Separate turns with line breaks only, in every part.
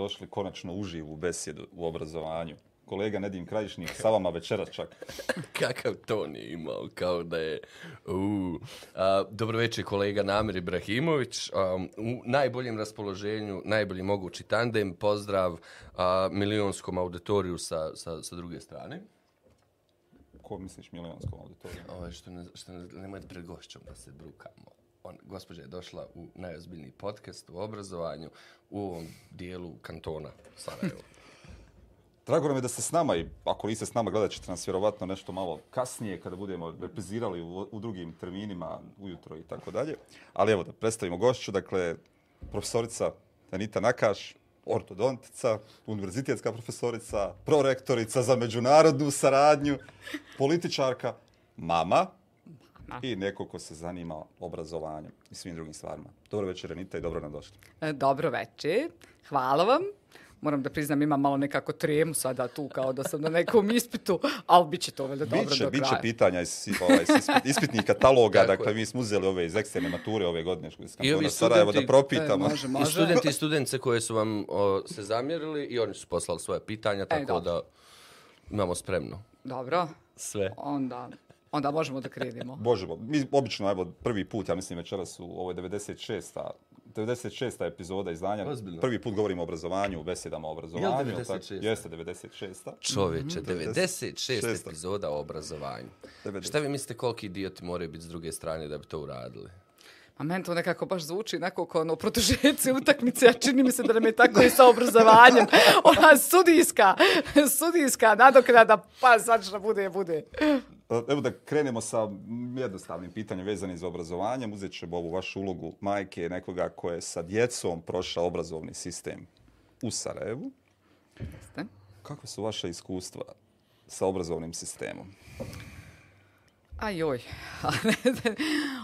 veče i dobrodošli konačno uživu besjedu u obrazovanju. Kolega Nedim Krajišnik, sa vama večeras čak.
Kakav ton je imao, kao da je... Uh. A, dobro večer, kolega Namir Ibrahimović. Um, u najboljem raspoloženju, najbolji mogući tandem. Pozdrav a, milionskom auditoriju sa, sa, sa druge strane.
Ko misliš milionskom auditoriju?
Ovo je što ne, što ne, nemojte pred gošćom da se brukamo. On, gospođa je došla u najozbiljniji podcast u obrazovanju u ovom dijelu kantona Sarajevo.
Drago nam je da ste s nama i ako niste s nama gledat ćete nas vjerovatno nešto malo kasnije kada budemo reprizirali u, u drugim terminima ujutro i tako dalje. Ali evo da predstavimo gošću, dakle profesorica Anita Nakaš, ortodontica, univerzitetska profesorica, prorektorica za međunarodnu saradnju, političarka, mama i neko ko se zanima obrazovanjem i svim drugim stvarima. Dobro večer, Anita, i dobro nam došli.
E, Dobro večer, hvala vam. Moram da priznam, imam malo nekako tremu sada tu, kao da sam na nekom ispitu, ali bit će to valjda dobro
Biće,
do
biće
kraja.
pitanja iz, ovaj, iz ispit- ispitnih kataloga, dakle mi smo uzeli ove iz eksterne mature ove godine iz
I ovi
kantona Sarajevo da propitamo.
E, može,
I
može.
studenti i studentice koje su vam o, se zamjerili i oni su poslali svoje pitanja, tako
dobro.
da imamo spremno
Dobro,
sve.
onda, onda možemo da krenemo.
Božemo, mi obično, evo, prvi put, ja mislim večeras u ovoj 96. 96. epizoda izdanja.
Ozbiljno?
Prvi put govorimo o obrazovanju, besedama o obrazovanju.
Jel
tako?
96.?
Jeste 96.
Čovječe, 96
96.
epizoda o obrazovanju.
90.
Šta vi mislite koliki idioti moraju biti s druge strane da bi to uradili?
A meni to nekako baš zvuči onako kao ono produžeci utakmice, a čini mi se da nam je tako i sa obrazovanjem. Ona sudijska, sudijska nadoknada, pa sad što bude, bude.
Evo da krenemo sa jednostavnim pitanjem vezanim za obrazovanje. Uzet ćemo ovu vašu ulogu majke nekoga ko je sa djecom prošao obrazovni sistem u Sarajevu.
Jeste?
Kakve su vaše iskustva sa obrazovnim sistemom?
Aj joj.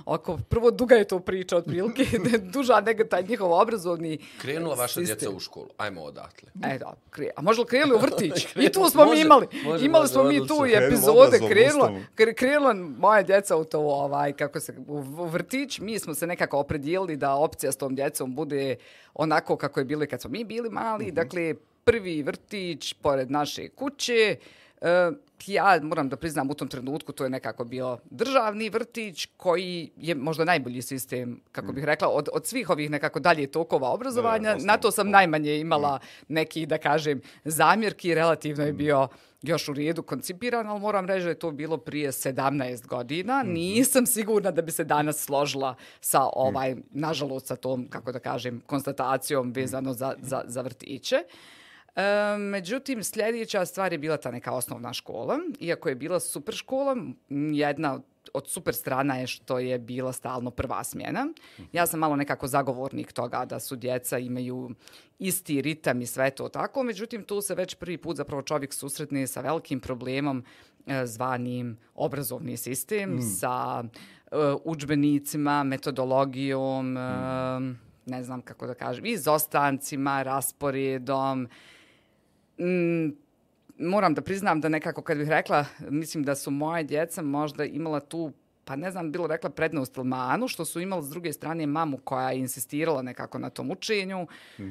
Oko, prvo duga je to priča otprilike, duža nego taj njihov obrazovni
Krenula vaša
sistem.
djeca u školu. Ajmo odatle.
E, da, kre, a možda li krenuli u vrtić? I tu smo mi
može,
imali.
može,
imali
može,
smo mi tu i epizode. Krenula, krenula moja djeca u to, ovaj, kako se, u, u vrtić. Mi smo se nekako opredijelili da opcija s tom djecom bude onako kako je bilo kad smo mi bili mali. Dakle, prvi vrtić pored naše kuće. E, ja moram da priznam u tom trenutku to je nekako bio državni vrtić koji je možda najbolji sistem, kako bih rekla, od, od svih ovih nekako dalje tokova obrazovanja. Na to sam najmanje imala neki, da kažem, zamjerki. Relativno je bio još u redu koncipiran, ali moram reći da je to bilo prije 17 godina. Nisam sigurna da bi se danas složila sa ovaj, nažalost, sa tom, kako da kažem, konstatacijom vezano za, za, za vrtiće. E, međutim, sljedeća stvar je bila ta neka osnovna škola. Iako je bila super škola, jedna od- od super strana je što je bila stalno prva smjena. Ja sam malo nekako zagovornik toga da su djeca imaju isti ritam i sve to tako. Međutim, tu se već prvi put zapravo čovjek susretne sa velikim problemom e, zvanim obrazovni sistem, sa e, udžbenicima, metodologijom, e, ne znam kako da kažem, izostancima, rasporedom, Mm, moram da priznam da nekako kad bih rekla, mislim da su moje djeca možda imala tu pa ne znam, bilo rekla prednost ili manu, što su imali s druge strane mamu koja je insistirala nekako na tom učenju.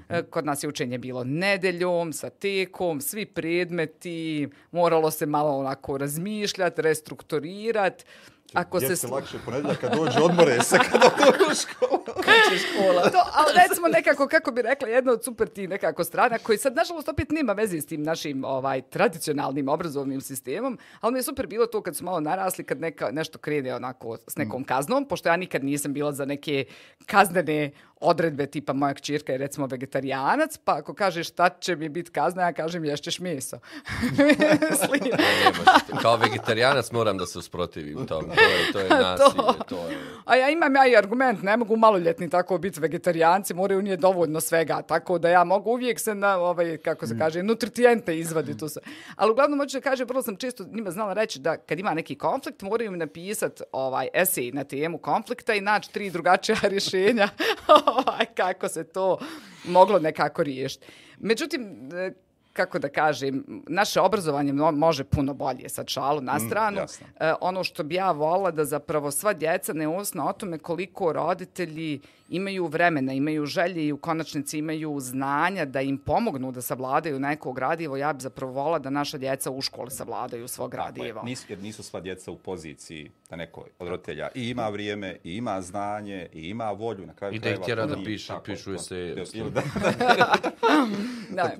E, Kod nas je učenje bilo nedeljom, sa tekom, svi predmeti, moralo se malo onako razmišljati, restrukturirati. Ako se
Djeci
slu-
lakše ponedjeljak kad dođe odmore se kada dođe u školu.
to, ali recimo nekako, kako bi rekla, jedna od super ti nekako strana, koji sad, nažalost, opet nema veze s tim našim ovaj, tradicionalnim obrazovnim sistemom, ali mi je super bilo to kad su malo narasli, kad neka, nešto krene onako s nekom kaznom, pošto ja nikad nisam bila za neke kaznene odredbe tipa moja kćerka je recimo vegetarijanac, pa ako kažeš šta će mi biti kazna, ja kažem ješćeš meso. Mislim,
Ne možete. Kao vegetarijanac moram da se usprotivim tom. To je, to je nasilje. To je...
A ja imam ja i argument, ne mogu maloljetni tako biti vegetarijanci, moraju nije dovoljno svega, tako da ja mogu uvijek se na, ovaj, kako se kaže, nutritijente izvadi tu se. Ali uglavnom hoću da kažem, prvo sam često njima znala reći da kad ima neki konflikt, moraju mi napisati ovaj, esej na temu konflikta i naći tri drugačija rješenja kako se to moglo nekako riješiti. Međutim, e, kako da kažem, naše obrazovanje mo- može puno bolje, sad šalu na stranu.
jasno.
E, ono što bi ja volila da zapravo sva djeca ne osna o tome koliko roditelji imaju vremena, imaju želje i u konačnici imaju znanja da im pomognu da savladaju neko gradivo. Ja bi zapravo volila da naša djeca u školi savladaju svo
Tako je.
gradivo.
Nisu, jer nisu sva djeca u poziciji da neko od roditelja i ima vrijeme, i ima znanje, i ima volju. Na kraju
I da ih
krajeva
tjera da
nije
pišu-
tako,
pišu
to-
eseje.
ili da-
Da.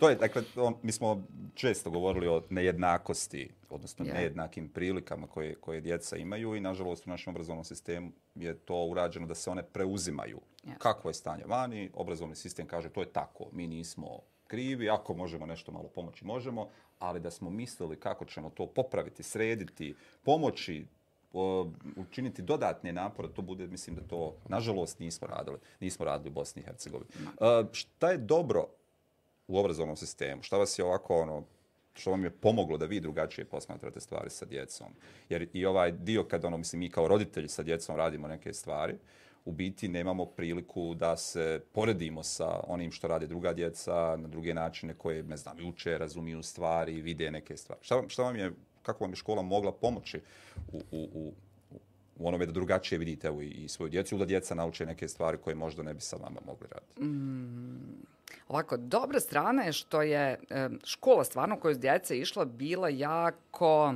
To je, dakle, to, mi smo često govorili o nejednakosti, odnosno
Je.
nejednakim prilikama koje, koje djeca imaju i, nažalost, u našem obrazovnom sistemu je to urađeno da se one preuzimaju.
Yes.
Kakvo je stanje vani, obrazovni sistem kaže to je tako, mi nismo krivi, ako možemo nešto malo pomoći, možemo, ali da smo mislili kako ćemo to popraviti, srediti, pomoći, učiniti dodatne napore, to bude, mislim da to, nažalost, nismo radili. Nismo radili u Bosni i Hercegovini. E, šta je dobro u obrazovnom sistemu? Šta vas je ovako ono, što vam je pomoglo da vi drugačije posmatrate stvari sa djecom? Jer i ovaj dio kad ono, mislim, mi kao roditelji sa djecom radimo neke stvari, u biti nemamo priliku da se poredimo sa onim što rade druga djeca na druge načine koje, ne znam, uče, razumiju stvari, vide neke stvari. Šta, vam- šta vam je, kako vam je škola mogla pomoći u, u, u, u onome da drugačije vidite evo, i, i svoju djecu, da djeca nauče neke stvari koje možda ne bi sa vama mogli raditi? Mm.
Ovako, dobra strana je što je škola stvarno u kojoj su djeca išla bila jako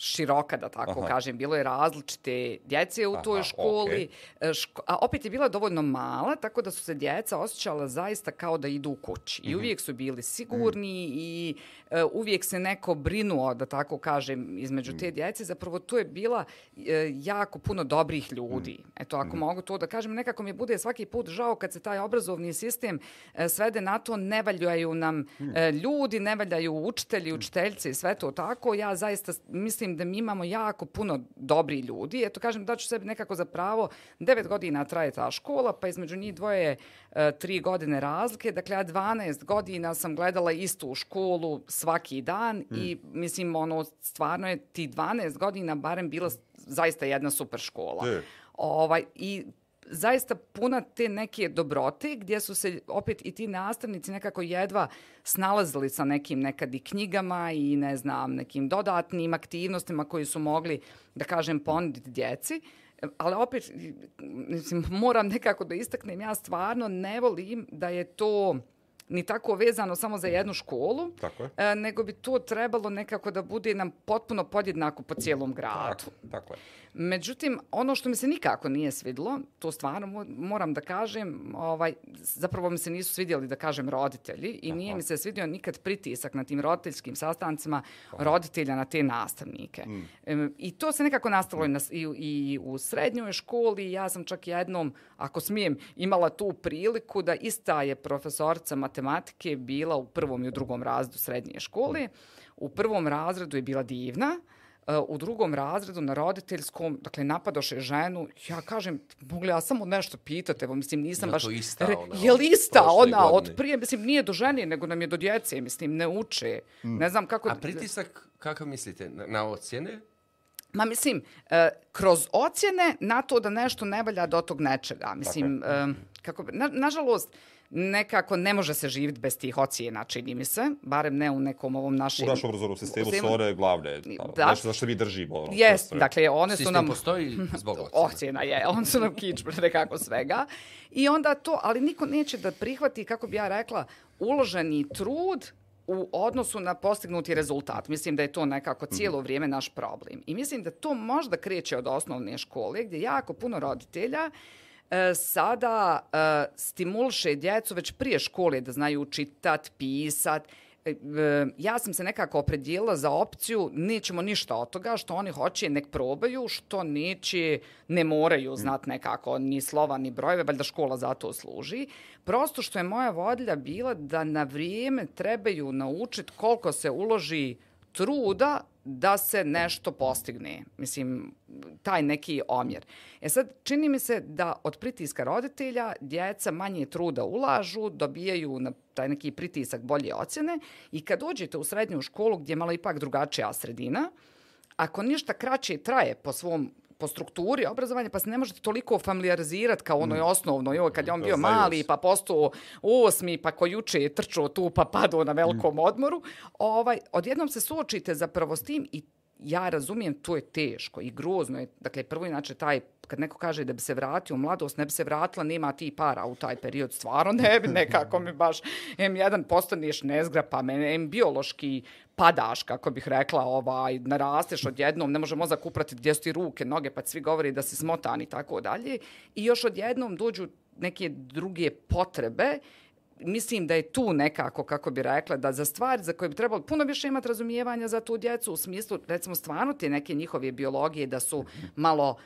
široka, da tako
Aha.
kažem. Bilo je različite djece u toj školi, e, ško, a opet je bila dovoljno mala, tako da su se djeca osjećala zaista kao da idu u kući.
Mhm.
I uvijek su bili sigurni i e, uvijek se neko brinuo, da tako kažem, između
Mhm.
te djece. Zapravo tu je bila e, jako puno dobrih ljudi.
Mhm.
Eto, ako mogu to da kažem, nekako mi bude svaki put žao kad se taj obrazovni sistem e, svede na to, ne valjaju nam e, ljudi, ne valjaju učitelji, učiteljci i sve to tako. Ja zaista s- mislim da mi imamo jako puno dobri ljudi. Eto, kažem, daću sebi nekako za pravo, devet godina traje ta škola, pa između njih dvoje e, tri godine razlike. Dakle, ja 12 godina sam gledala istu školu svaki dan i mislim, ono, stvarno je ti 12 godina barem bila zaista jedna super škola.
Je.
Ovaj, I zaista puna te neke dobrote gdje su se opet i ti nastavnici nekako jedva snalazili sa nekim nekad i knjigama i ne znam, nekim dodatnim aktivnostima koji su mogli, da kažem, ponuditi djeci. Ali opet, mislim, moram nekako da istaknem, ja stvarno ne volim da je to ni tako vezano samo za jednu školu,
Tako je.
e, nego bi to trebalo nekako da bude nam potpuno podjednako po cijelom gradu.
Tako, tako je.
Međutim, ono što mi se nikako nije svidlo, to stvarno mo- moram da kažem, ovaj, zapravo mi se nisu svidjeli, da kažem, roditelji i nije mi se svidio nikad pritisak na tim roditeljskim sastancima roditelja na te nastavnike. Em, I to se nekako nastavilo i, na s- i, i u srednjoj školi. Ja sam čak jednom, ako smijem, imala tu priliku da ista je profesorica matematike bila u prvom i u drugom razredu srednje škole. U prvom razredu je bila divna, u drugom razredu na roditeljskom, dakle, napadoše ženu, ja kažem, mogu li ja samo nešto pitati, evo, mislim, nisam
Jel
baš...
to ista
Re-
ona
Je
od
li ista ona od
godine?
prije, mislim, nije do žene, nego nam je do djece, mislim, ne uče. Ne znam kako...
A pritisak, kakav mislite, na, na ocjene?
Ma mislim, e, kroz ocjene na to da nešto ne valja do tog nečega. Mislim, e, kako, na, nažalost, nekako ne može se živjeti bez tih ocjena, čini mi se, barem ne u nekom ovom našem...
U našem obrazovnom sistemu
u
su one glavne.
Da.
Da. Nešto za što mi držimo. Ono, je.
dakle, one su
Sistem
nam...
postoji zbog ocjene.
ocjena je, on su nam kič nekako svega. I onda to, ali niko neće da prihvati, kako bi ja rekla, uloženi trud u odnosu na postignuti rezultat. Mislim da je to nekako cijelo vrijeme naš problem. I mislim da to možda kreće od osnovne škole, gdje jako puno roditelja e, E, sada e, stimulše djecu već prije škole da znaju čitat, pisat, e, ja sam se nekako opredijela za opciju nećemo ništa od toga, što oni hoće nek probaju, što neće, ne moraju znat nekako ni slova ni brojeve, valjda škola za to služi. Prosto što je moja vodlja bila da na vrijeme trebaju naučit koliko se uloži truda da se nešto postigne. Mislim, taj neki omjer. E sad, čini mi se da od pritiska roditelja djeca manje truda ulažu, dobijaju na taj neki pritisak bolje ocjene i kad dođete u srednju školu gdje je malo ipak drugačija sredina, ako ništa kraće traje po svom po strukturi obrazovanja, pa se ne možete toliko familiarizirati kao onoj osnovnoj, joj, kad je on
To
bio
znaju
mali, pa postao osmi, pa ko juče je trčao tu, pa padao na velikom odmoru. Ovaj, odjednom se suočite zapravo s tim i ja razumijem, to je teško i grozno je. Dakle, prvo inače taj, kad neko kaže da bi se vratio u mladost, ne bi se vratila, nema ti para u taj period, stvarno ne bi nekako mi baš, M1 postaneš nezgrapa, mene, M pa biološki padaš, kako bih rekla, ovaj, narasteš odjednom, ne može mozak uprati gdje su ti ruke, noge, pa svi govori da si smotan i tako dalje. I još odjednom dođu neke druge potrebe mislim da je tu nekako, kako bi rekla, da za stvari za koje bi trebalo puno više imati razumijevanja za tu djecu, u smislu, recimo, stvarno te neke njihove biologije da su malo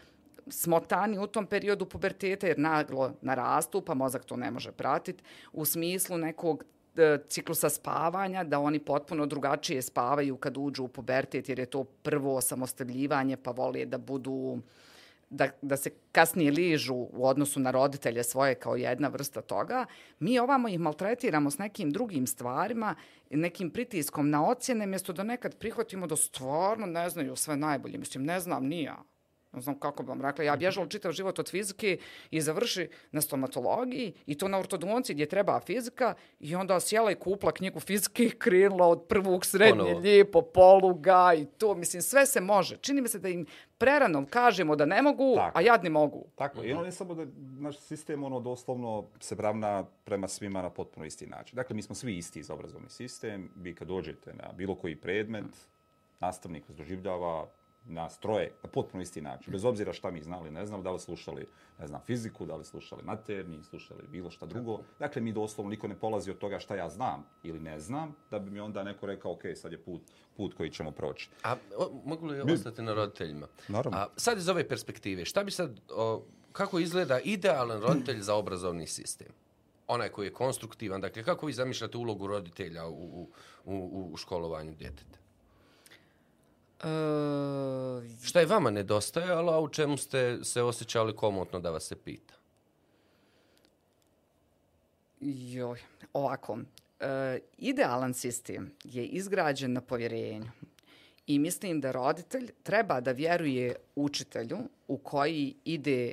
smotani u tom periodu puberteta jer naglo narastu, pa mozak to ne može pratiti, u smislu nekog e, ciklusa spavanja, da oni potpuno drugačije spavaju kad uđu u pubertet, jer je to prvo samostavljivanje, pa vole da budu da, da se kasnije ližu u odnosu na roditelje svoje kao jedna vrsta toga, mi ovamo ih maltretiramo s nekim drugim stvarima, nekim pritiskom na ocjene, mjesto da nekad prihvatimo da stvarno ne znaju sve najbolje. Mislim, ne znam ni ja. Ne znam kako bi vam rekla. Ja bježala čitav život od fizike i završi na stomatologiji i to na ortodonci gdje treba fizika i onda sjela i kupla knjigu fizike i krenula od prvog srednje
Ponovo.
lijepo poluga i to. Mislim, sve se može. Čini mi se da im prerano kažemo da ne mogu,
Tako.
a jadni mogu.
Tako, i ono ne samo da naš sistem ono doslovno se ravna prema svima na potpuno isti način. Dakle, mi smo svi isti za obrazovni sistem. Vi kad dođete na bilo koji predmet, nastavnik vas doživljava nas troje na potpuno isti način. Bez obzira šta mi znali, ne znam, da li slušali, ne znam, fiziku, da li slušali maternji, slušali bilo šta drugo. Dakle, mi doslovno niko ne polazi od toga šta ja znam ili ne znam, da bi mi onda neko rekao, ok, sad je put, put koji ćemo proći.
A o, mogu li ostati na roditeljima?
Naravno.
A, sad iz ove perspektive, šta bi sad, o, kako izgleda idealan roditelj za obrazovni sistem? Onaj koji je konstruktivan, dakle, kako vi zamišljate ulogu roditelja u, u, u, u školovanju djeteta?
E,
Šta je vama nedostajalo, a u čemu ste se osjećali komotno da vas se pita?
Joj, ovako. E, idealan sistem je izgrađen na povjerenju. I mislim da roditelj treba da vjeruje učitelju u koji ide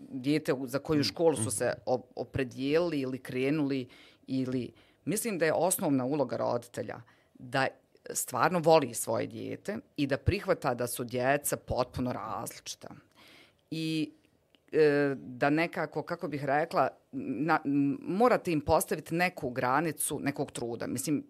dijete u- za koju školu su se opredijelili ili krenuli ili mislim da je osnovna uloga roditelja da stvarno voli svoje dijete i da prihvata da su djeca potpuno različita. I e, da nekako, kako bih rekla, na, morate im postaviti neku granicu nekog truda. Mislim,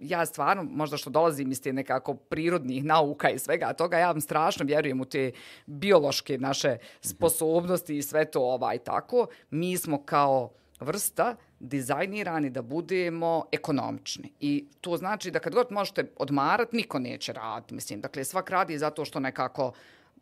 ja stvarno, možda što dolazim iz te nekako prirodnih nauka i svega toga, ja vam strašno vjerujem u te biološke naše sposobnosti i sve to ovaj tako. Mi smo kao vrsta dizajnirani da budemo ekonomični. I to znači da kad god možete odmarati, niko neće raditi. Mislim, dakle, svak radi zato što nekako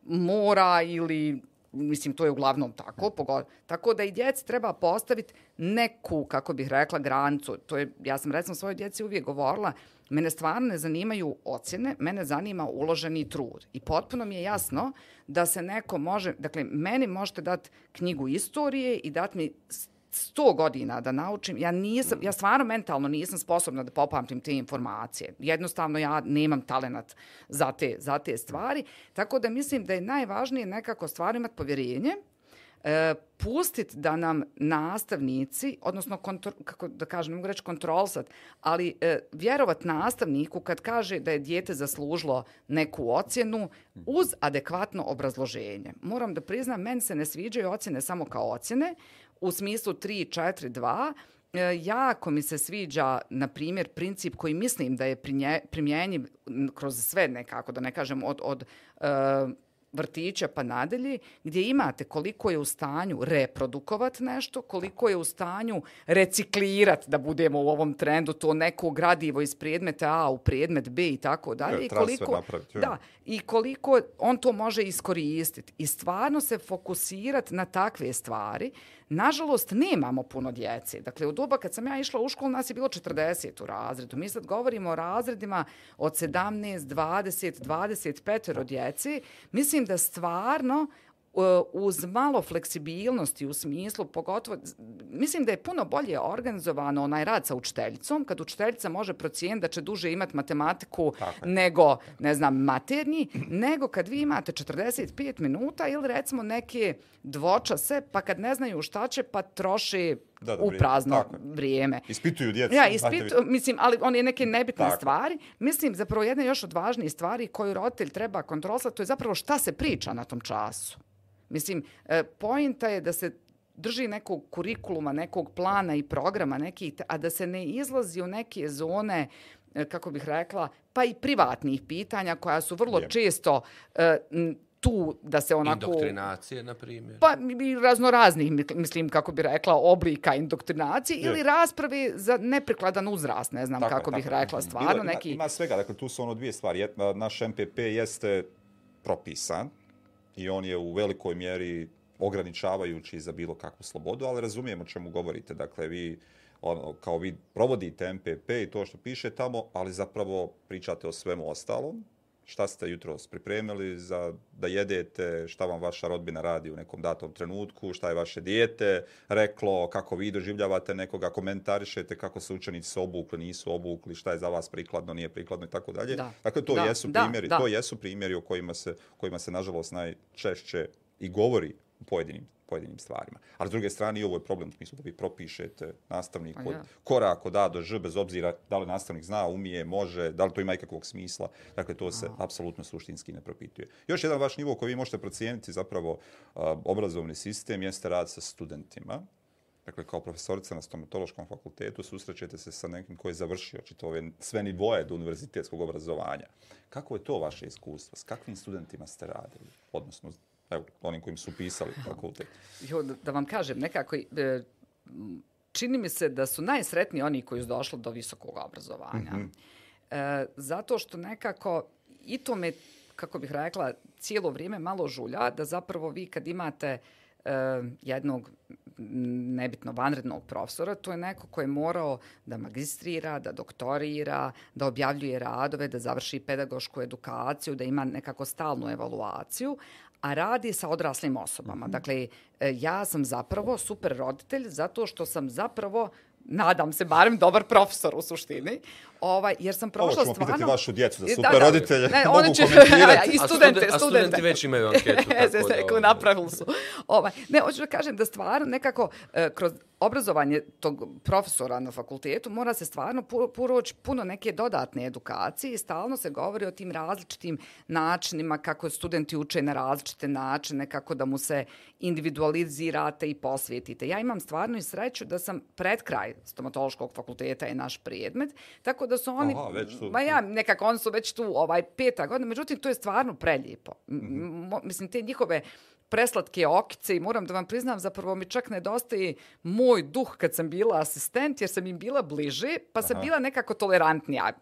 mora ili mislim, to je uglavnom tako. Pogod... Tako da i djeci treba postaviti neku, kako bih rekla, granicu. To je, ja sam recimo svojoj djeci uvijek govorila, mene stvarno ne zanimaju ocjene, mene zanima uloženi trud. I potpuno mi je jasno da se neko može, dakle, meni možete dati knjigu istorije i dati mi sto godina da naučim, ja nisam, ja stvarno mentalno nisam sposobna da popamtim te informacije. Jednostavno ja nemam talenat za te, za te stvari. Tako da mislim da je najvažnije nekako stvarno imati povjerenje, e, pustiti da nam nastavnici, odnosno, kontro, kako da kažem, ne mogu reći kontrolsat, ali e, vjerovat nastavniku kad kaže da je dijete zaslužilo neku ocjenu uz adekvatno obrazloženje. Moram da priznam, meni se ne sviđaju ocjene samo kao ocjene, u smislu 3, 4, 2, E, jako mi se sviđa, na primjer, princip koji mislim da je primjenjiv kroz sve nekako, da ne kažem, od, od e, vrtića pa nadalje, gdje imate koliko je u stanju reprodukovat nešto, koliko je u stanju reciklirat, da budemo u ovom trendu, to neko gradivo iz predmeta A u predmet B i tako dalje.
Je,
i koliko,
napraviti,
da, i koliko on to može iskoristiti. I stvarno se fokusirati na takve stvari. Nažalost, nemamo puno djece. Dakle, u doba kad sam ja išla u školu, nas je bilo 40 u razredu. Mi sad govorimo o razredima od 17, 20, 25 djece. Mislim da stvarno uz malo fleksibilnosti u smislu, pogotovo, mislim da je puno bolje organizovano onaj rad sa učiteljicom, kad učiteljica može procijeniti da će duže imati matematiku nego, ne znam, maternji, nego kad vi imate 45 minuta ili recimo neke dvočase, pa kad ne znaju šta će, pa troši
Da, da,
u prazno
Tako je.
vrijeme.
Ispituju djecu.
Ja,
znate
ispitu,
vi.
mislim, ali on je neke nebitne
Tako.
stvari. Mislim, zapravo jedna još od važnijih stvari koju roditelj treba kontrolisati, to je zapravo šta se priča na tom času. Mislim, e, pojenta je da se drži nekog kurikuluma, nekog plana i programa, nekih, a da se ne izlazi u neke zone e, kako bih rekla, pa i privatnih pitanja koja su vrlo
Je.
često e, tu da se onako...
Indoktrinacije, na primjer.
Pa i raznoraznih, mislim, kako bi rekla, oblika indoktrinacije
Je.
ili rasprave za neprikladan uzrast, ne znam
Tako
kako bih
tako je.
rekla,
Bilo-
stvarno
ima,
neki...
Ima svega, dakle tu su ono dvije stvari. Naš MPP jeste propisan i on je u velikoj mjeri ograničavajući za bilo kakvu slobodu, ali razumijemo o čemu govorite. Dakle, vi ono, kao vi provodite MPP i to što piše tamo, ali zapravo pričate o svemu ostalom. Šta ste jutros pripremili za da jedete, šta vam vaša rodbina radi u nekom datom trenutku, šta je vaše dijete reklo, kako vi doživljavate nekoga, komentarišete kako se učenici obukli, nisu obukli, šta je za vas prikladno, nije prikladno i tako dalje.
Da.
Dakle, to
Da,
jesu
da,
primjeri,
da.
to jesu primjeri o kojima se, kojima se nažalost najčešće i govori u pojedinim pojedinim stvarima. Ali s druge strane i ovo je problem u smislu da vi propišete nastavnik
Pa
od
ja.
korak od A do Ž bez obzira da li nastavnik zna, umije, može, da li to ima ikakvog smisla. Dakle, to se apsolutno suštinski ne propituje. Još jedan vaš nivo koji vi možete procijeniti zapravo a, obrazovni sistem jeste rad sa studentima. Dakle, kao profesorica na stomatološkom fakultetu susrećete se sa nekim koji je završio ove sve nivoje do univerzitetskog obrazovanja. Kako je to vaše iskustvo? S kakvim studentima ste radili? Odnosno, evo, onim kojim su pisali fakultet.
Jo, da, da vam kažem, nekako, e, čini mi se da su najsretniji oni koji su došli do visokog obrazovanja. e, zato što nekako, i to me, kako bih rekla, cijelo vrijeme malo žulja, da zapravo vi kad imate e, jednog nebitno vanrednog profesora, to je neko ko je morao da magistrira, da doktorira, da objavljuje radove, da završi pedagošku edukaciju, da ima nekako stalnu evaluaciju, a radi sa odraslim osobama. Dakle, e, ja sam zapravo super roditelj zato što sam zapravo nadam se, barem dobar profesor u suštini, ovaj, jer sam
Ovo
prošla
ćemo
stvarno...
pitati vašu djecu za super roditelje, mogu
oni će-
komentirati.
I
A
studente,
studen- a
studente.
studenti već imaju anketu, tako da,
se,
ovaj.
napravili su. Ovaj, ne, hoću da kažem da stvarno nekako e, kroz obrazovanje tog profesora na fakultetu mora se stvarno pu- proći puno neke dodatne edukacije i stalno se govori o tim različitim načinima kako studenti uče na različite načine, kako da mu se individualizirate i posvetite. Ja imam stvarno i sreću da sam pred kraj stomatološkog fakulteta je naš predmet, tako da su oni...
Aha, već tu.
Ma ja, nekako oni su već tu ovaj peta godina, međutim to je stvarno prelijepo. M- mo- mislim, te njihove preslatke okice i moram da vam priznam, zapravo mi čak nedostaje moj duh kad sam bila asistent, jer sam im bila bliže, pa sam bila nekako tolerantnija,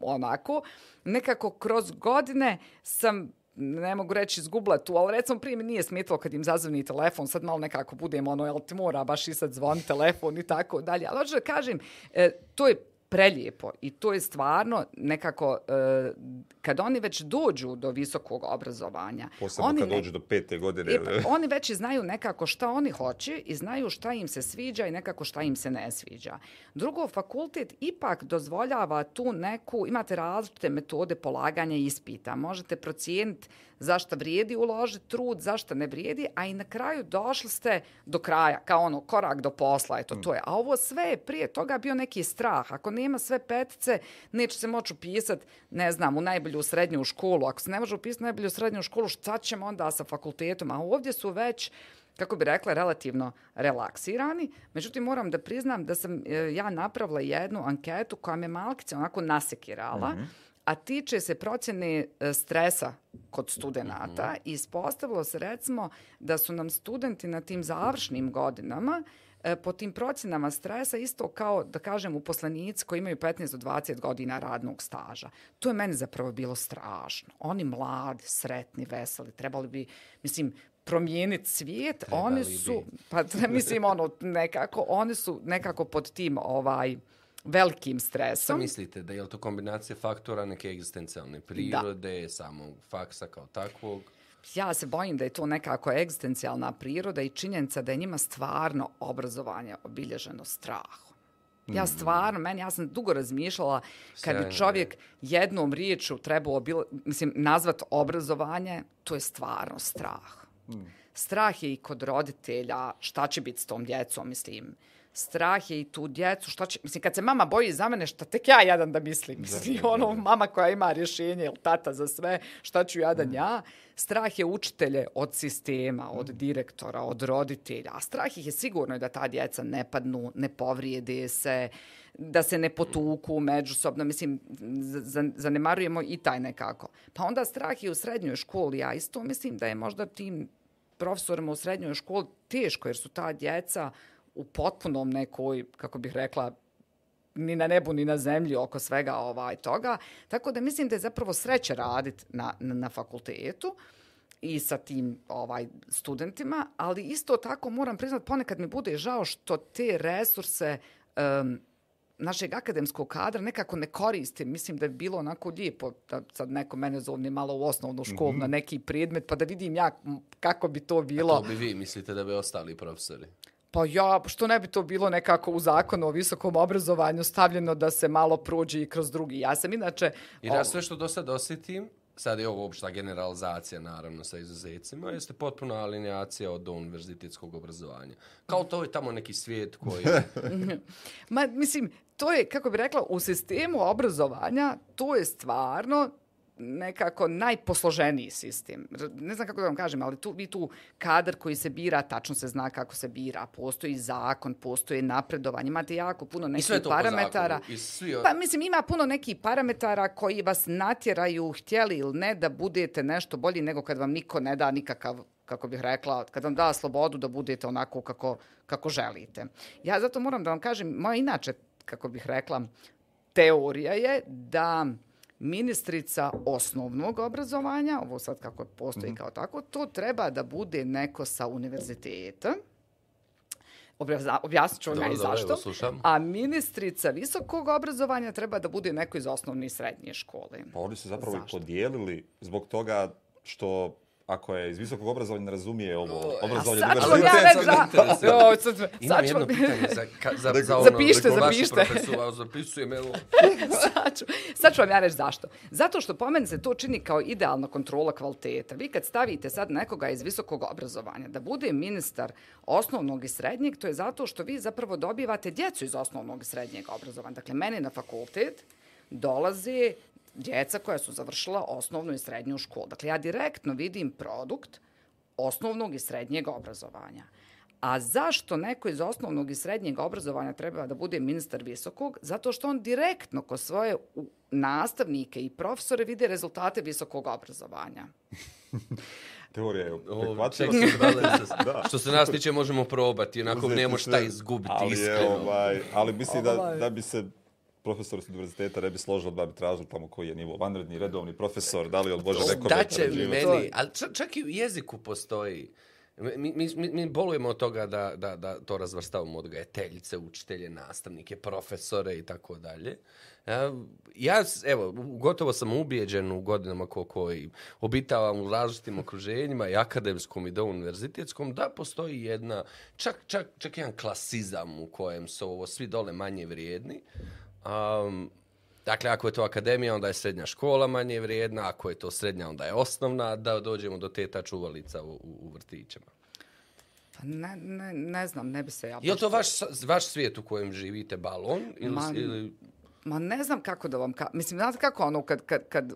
onako. Nekako kroz godine sam ne mogu reći izgubila tu, ali recimo prije mi nije smetalo kad im zazvoni telefon, sad malo nekako budem ono, jel ti mora baš i sad zvoni telefon i tako dalje. Ali hoću da kažem, e, to je prelijepo i to je stvarno nekako, e, kad oni već dođu do visokog obrazovanja,
Posebno
oni
kad
ne-
dođu do pete godine.
E, pa, oni već i znaju nekako šta oni hoće i znaju šta im se sviđa i nekako šta im se ne sviđa. Drugo, fakultet ipak dozvoljava tu neku, imate različite metode polaganja ispita. Možete procijeniti zašto vrijedi uložiti trud, zašto ne vrijedi, a i na kraju došli ste do kraja, kao ono, korak do posla, eto, to je. A ovo sve je prije toga bio neki strah. Ako nema sve petice, neće se moći upisati, ne znam, u najbolju srednju školu. Ako se ne može upisati u najbolju srednju školu, šta ćemo onda sa fakultetom? A ovdje su već kako bi rekla, relativno relaksirani. Međutim, moram da priznam da sam e, ja napravila jednu anketu koja me malkice onako nasekirala, mhm a tiče se procjene e, stresa kod studenta i ispostavilo se recimo da su nam studenti na tim završnim godinama e, po tim procjenama stresa isto kao, da kažem, uposlenici koji imaju 15 do 20 godina radnog staža. To je meni zapravo bilo strašno. Oni mladi, sretni, veseli, trebali bi, mislim, promijeniti svijet, oni
bi.
su, pa mislim, ono, nekako, oni su nekako pod tim, ovaj, velikim
Šta
stresom.
mislite, da je to kombinacija faktora neke egzistencijalne prirode, samog faksa kao takvog?
ja se bojim da je to nekako egzistencijalna priroda i činjenica da je njima stvarno obrazovanje obilježeno strahom. Ja stvarno, meni, ja sam dugo razmišljala kad bi čovjek jednom riječu trebao, bilo, mislim, nazvat obrazovanje, to je stvarno strah. Strah je i kod roditelja, šta će biti s tom djecom, mislim. Strah je i tu djecu, šta će, mislim, kad se mama boji za mene, šta tek ja jadan da mislim, mislim, ono, mama koja ima rješenje, ili tata za sve, šta ću jadan ja. Strah je učitelje od sistema, od direktora, od roditelja, a strah ih je sigurno da ta djeca ne padnu, ne povrijede se, da se ne potuku međusobno, mislim, zanemarujemo i taj nekako. Pa onda strah je u srednjoj školi, ja isto mislim da je možda tim profesorima u srednjoj školi teško, jer su ta djeca u potpunom nekoj, kako bih rekla, ni na nebu, ni na zemlji oko svega ovaj toga. Tako da mislim da je zapravo sreće raditi na, na, na fakultetu i sa tim ovaj studentima, ali isto tako moram priznat ponekad mi bude žao što te resurse um, našeg akademskog kadra nekako ne koristim. Mislim da je bilo onako lijepo da sad neko mene zovne malo u osnovnu školu mm -hmm. na neki predmet, pa da vidim ja kako bi to bilo.
To bi vi mislite da bi ostali profesori?
Pa ja, što ne bi to bilo nekako u zakonu o visokom obrazovanju stavljeno da se malo prođe i kroz drugi. Ja sam inače...
I ja sve što do sad osjetim, sad je ovo opšta generalizacija, naravno, sa izuzecima, jeste potpuna alineacija od univerzitetskog obrazovanja. Kao to je tamo neki svijet koji...
Ma, mislim, to je, kako bi rekla, u sistemu obrazovanja, to je stvarno nekako najposloženiji sistem. Ne znam kako da vam kažem, ali tu, vi tu kadar koji se bira, tačno se zna kako se bira. Postoji zakon, postoji napredovanje, imate jako puno
I
nekih
po
parametara.
I svi...
Pa mislim ima puno nekih parametara koji vas natjeraju htjeli ili ne da budete nešto bolji nego kad vam niko ne da nikakav kako bih rekla, kad vam da slobodu da budete onako kako, kako želite. Ja zato moram da vam kažem, moja inače, kako bih rekla, teorija je da ministrica osnovnog obrazovanja, ovo sad kako postoji mm -hmm. kao tako, to treba da bude neko sa univerziteta, Objasn- objasnit ću vam zašto.
evo.
A ministrica visokog obrazovanja treba da bude neko iz osnovne i srednje škole.
Pa oni su zapravo i
Zašto?
podijelili zbog toga što ako je iz visokog obrazovanja ne razumije ovo obrazovanje
sad vam ja
Sad
za... Jo, sad,
Imam
sad
jedno
vam...
pitanje za, ka, za, za ono, profesor, a zapisujem, evo.
sad, ću, sad ću vam ja reći zašto. Zato što po meni se to čini kao idealna kontrola kvaliteta. Vi kad stavite sad nekoga iz visokog obrazovanja da bude ministar osnovnog i srednjeg, to je zato što vi zapravo dobivate djecu iz osnovnog i srednjeg obrazovanja. Dakle, meni na fakultet dolaze djeca koja su završila osnovnu i srednju školu. Dakle, ja direktno vidim produkt osnovnog i srednjeg obrazovanja. A zašto neko iz osnovnog i srednjeg obrazovanja treba da bude ministar visokog? Zato što on direktno ko svoje nastavnike i profesore vide rezultate visokog obrazovanja.
teorija je prihvatljiva. Da.
Što se nas tiče možemo probati, onako
Uzeti
nemo šta izgubiti
ali je,
iskreno.
ovaj, ali mislim da,
Ovaj.
da bi se profesor s univerziteta ne bi složilo da bi tražili tamo koji je nivo vanredni, redovni profesor, da li on može nekome
Da će
pređivati.
meni, ali čak, i u jeziku postoji. Mi, mi, mi, mi bolujemo od toga da, da, da to razvrstavamo odgajateljice, učitelje, nastavnike, profesore i tako dalje. Ja, evo, gotovo sam ubijeđen u godinama ko, koji obitavam u različitim okruženjima i akademskom i do univerzitetskom, da postoji jedna, čak, čak, čak jedan klasizam u kojem su ovo svi dole manje vrijedni. Um, Dakle, ako je to akademija, onda je srednja škola manje vrijedna, ako je to srednja, onda je osnovna, da dođemo do teta čuvalica u, u, u vrtićima.
Pa ne, ne, ne znam, ne bi se ja...
Je li to vaš, vaš svijet u kojem živite balon? Ili,
Ma,
ili...
Ma ne znam kako da vam ka... Mislim, znate kako ono, kad, kad, kad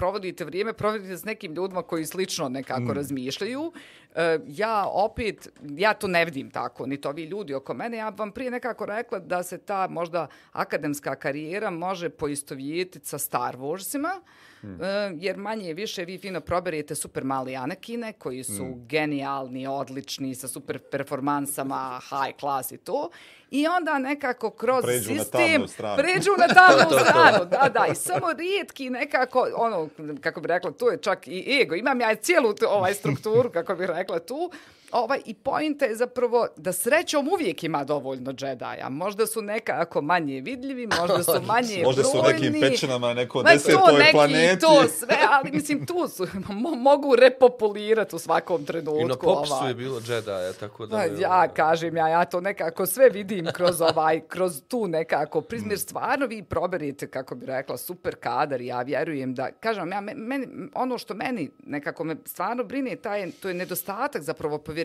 provodite vrijeme, provodite s nekim ljudima koji slično nekako mm. razmišljaju. E, ja opet, ja to ne vidim tako, ni to vi ljudi oko mene. Ja vam prije nekako rekla da se ta možda akademska karijera može poistovjetiti sa Star Warsima, mm. e, jer manje više vi fino proberete super mali Anakine koji su mm. genijalni, odlični, sa super performansama, high class i to. I onda nekako kroz
Pređu na
sistem...
tamnu stranu.
Pređu na tamnu stranu, da, da. I samo rijetki nekako, ono, kako bi rekla, to je čak i ego. Imam ja cijelu tu, ovaj strukturu, kako bih rekla, tu. Ovaj, i pojenta je zapravo da srećom uvijek ima dovoljno džedaja. Možda su nekako manje vidljivi, možda su manje
Možda su u
brojni.
nekim pećinama na neko
Ma to
desetoj
neki,
planeti.
to sve, ali mislim tu su, mo- mogu repopulirati u svakom trenutku.
I na popisu
ovaj.
je bilo Jedi, tako da... Je,
ja kažem, ja, ja to nekako sve vidim kroz ovaj, kroz tu nekako prizmir. Stvarno vi proberite, kako bi rekla, super kadar. Ja vjerujem da, kažem, ja, me- meni, ono što meni nekako me stvarno brine, taj, to je nedostatak zapravo povjerenja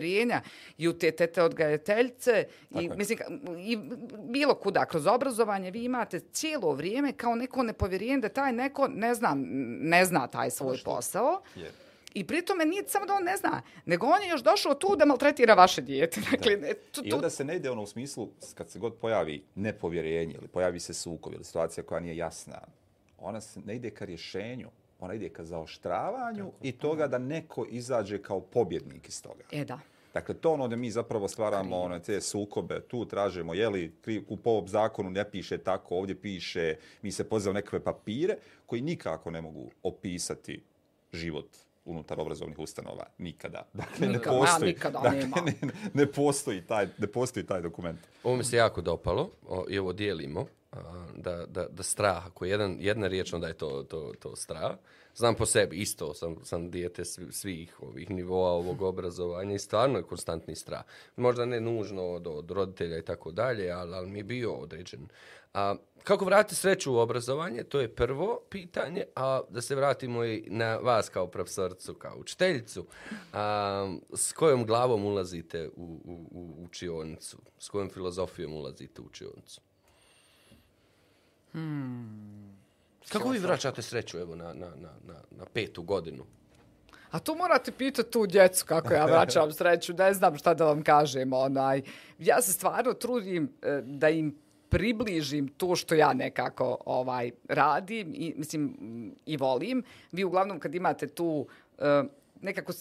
i u te tete odgajateljce i, mislim, i bilo kuda. Kroz obrazovanje vi imate cijelo vrijeme kao neko nepovjerenje da taj neko, ne znam, ne zna taj svoj posao.
Je.
I pritome nije samo da on ne zna, nego on je još došao tu da maltretira vaše dijete. Dakle, ne, tu,
I
tu,
onda se ne ide ono u smislu, kad se god pojavi nepovjerenje ili pojavi se sukob ili situacija koja nije jasna, ona se ne ide ka rješenju, ona ide ka zaoštravanju i toga da neko izađe kao pobjednik iz toga.
E da.
Dakle, to ono da mi zapravo stvaramo one te sukobe, tu tražimo, je li u po ovom zakonu ne piše tako, ovdje piše, mi se pozivamo nekakve papire koji nikako ne mogu opisati život unutar obrazovnih ustanova nikada. Dakle, ne postoji,
nikada
dakle,
nema.
ne, ne, postoji taj, ne postoji taj dokument.
Ovo mi se jako dopalo o, i ovo dijelimo, da, da, da strah, ako je jedan, jedna riječ, onda je to, to, to strah. Znam po sebi, isto sam, sam dijete svih ovih nivoa ovog obrazovanja i stvarno je konstantni strah. Možda ne nužno od, od roditelja i tako dalje, ali, ali mi je bio određen. A, kako vratiti sreću u obrazovanje, to je prvo pitanje, a da se vratimo i na vas kao profesorcu, kao učiteljicu. A, s kojom glavom ulazite u, u, u učionicu? S kojom filozofijom ulazite u učionicu? Kako vi vraćate sreću evo, na, na, na, na, na petu godinu?
A tu morate pitati tu djecu kako ja vraćam sreću, ne znam šta da vam kažem. Onaj. Ja se stvarno trudim e, da im približim to što ja nekako ovaj radim i mislim i volim. Vi uglavnom kad imate tu e, nekako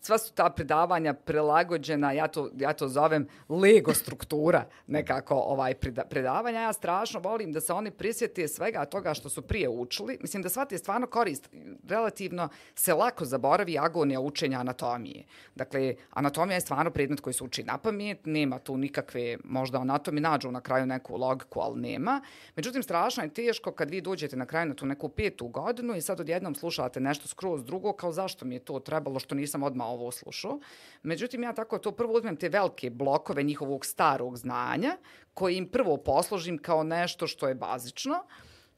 sva su ta predavanja prelagođena, ja to, ja to zovem Lego struktura nekako ovaj preda- predavanja. Ja strašno volim da se oni prisjete svega toga što su prije učili. Mislim da shvate stvarno korist. Relativno se lako zaboravi agonija učenja anatomije. Dakle, anatomija je stvarno predmet koji se uči na pamet, nema tu nikakve, možda anatomi nađu na kraju neku logiku, ali nema. Međutim, strašno je teško kad vi dođete na kraju na tu neku petu godinu i sad odjednom slušate nešto skroz drugo, kao zašto mi je to trebalo što nisam odmah ovo slušao. Međutim, ja tako to prvo uzmem te velike blokove njihovog starog znanja, koji im prvo posložim kao nešto što je bazično,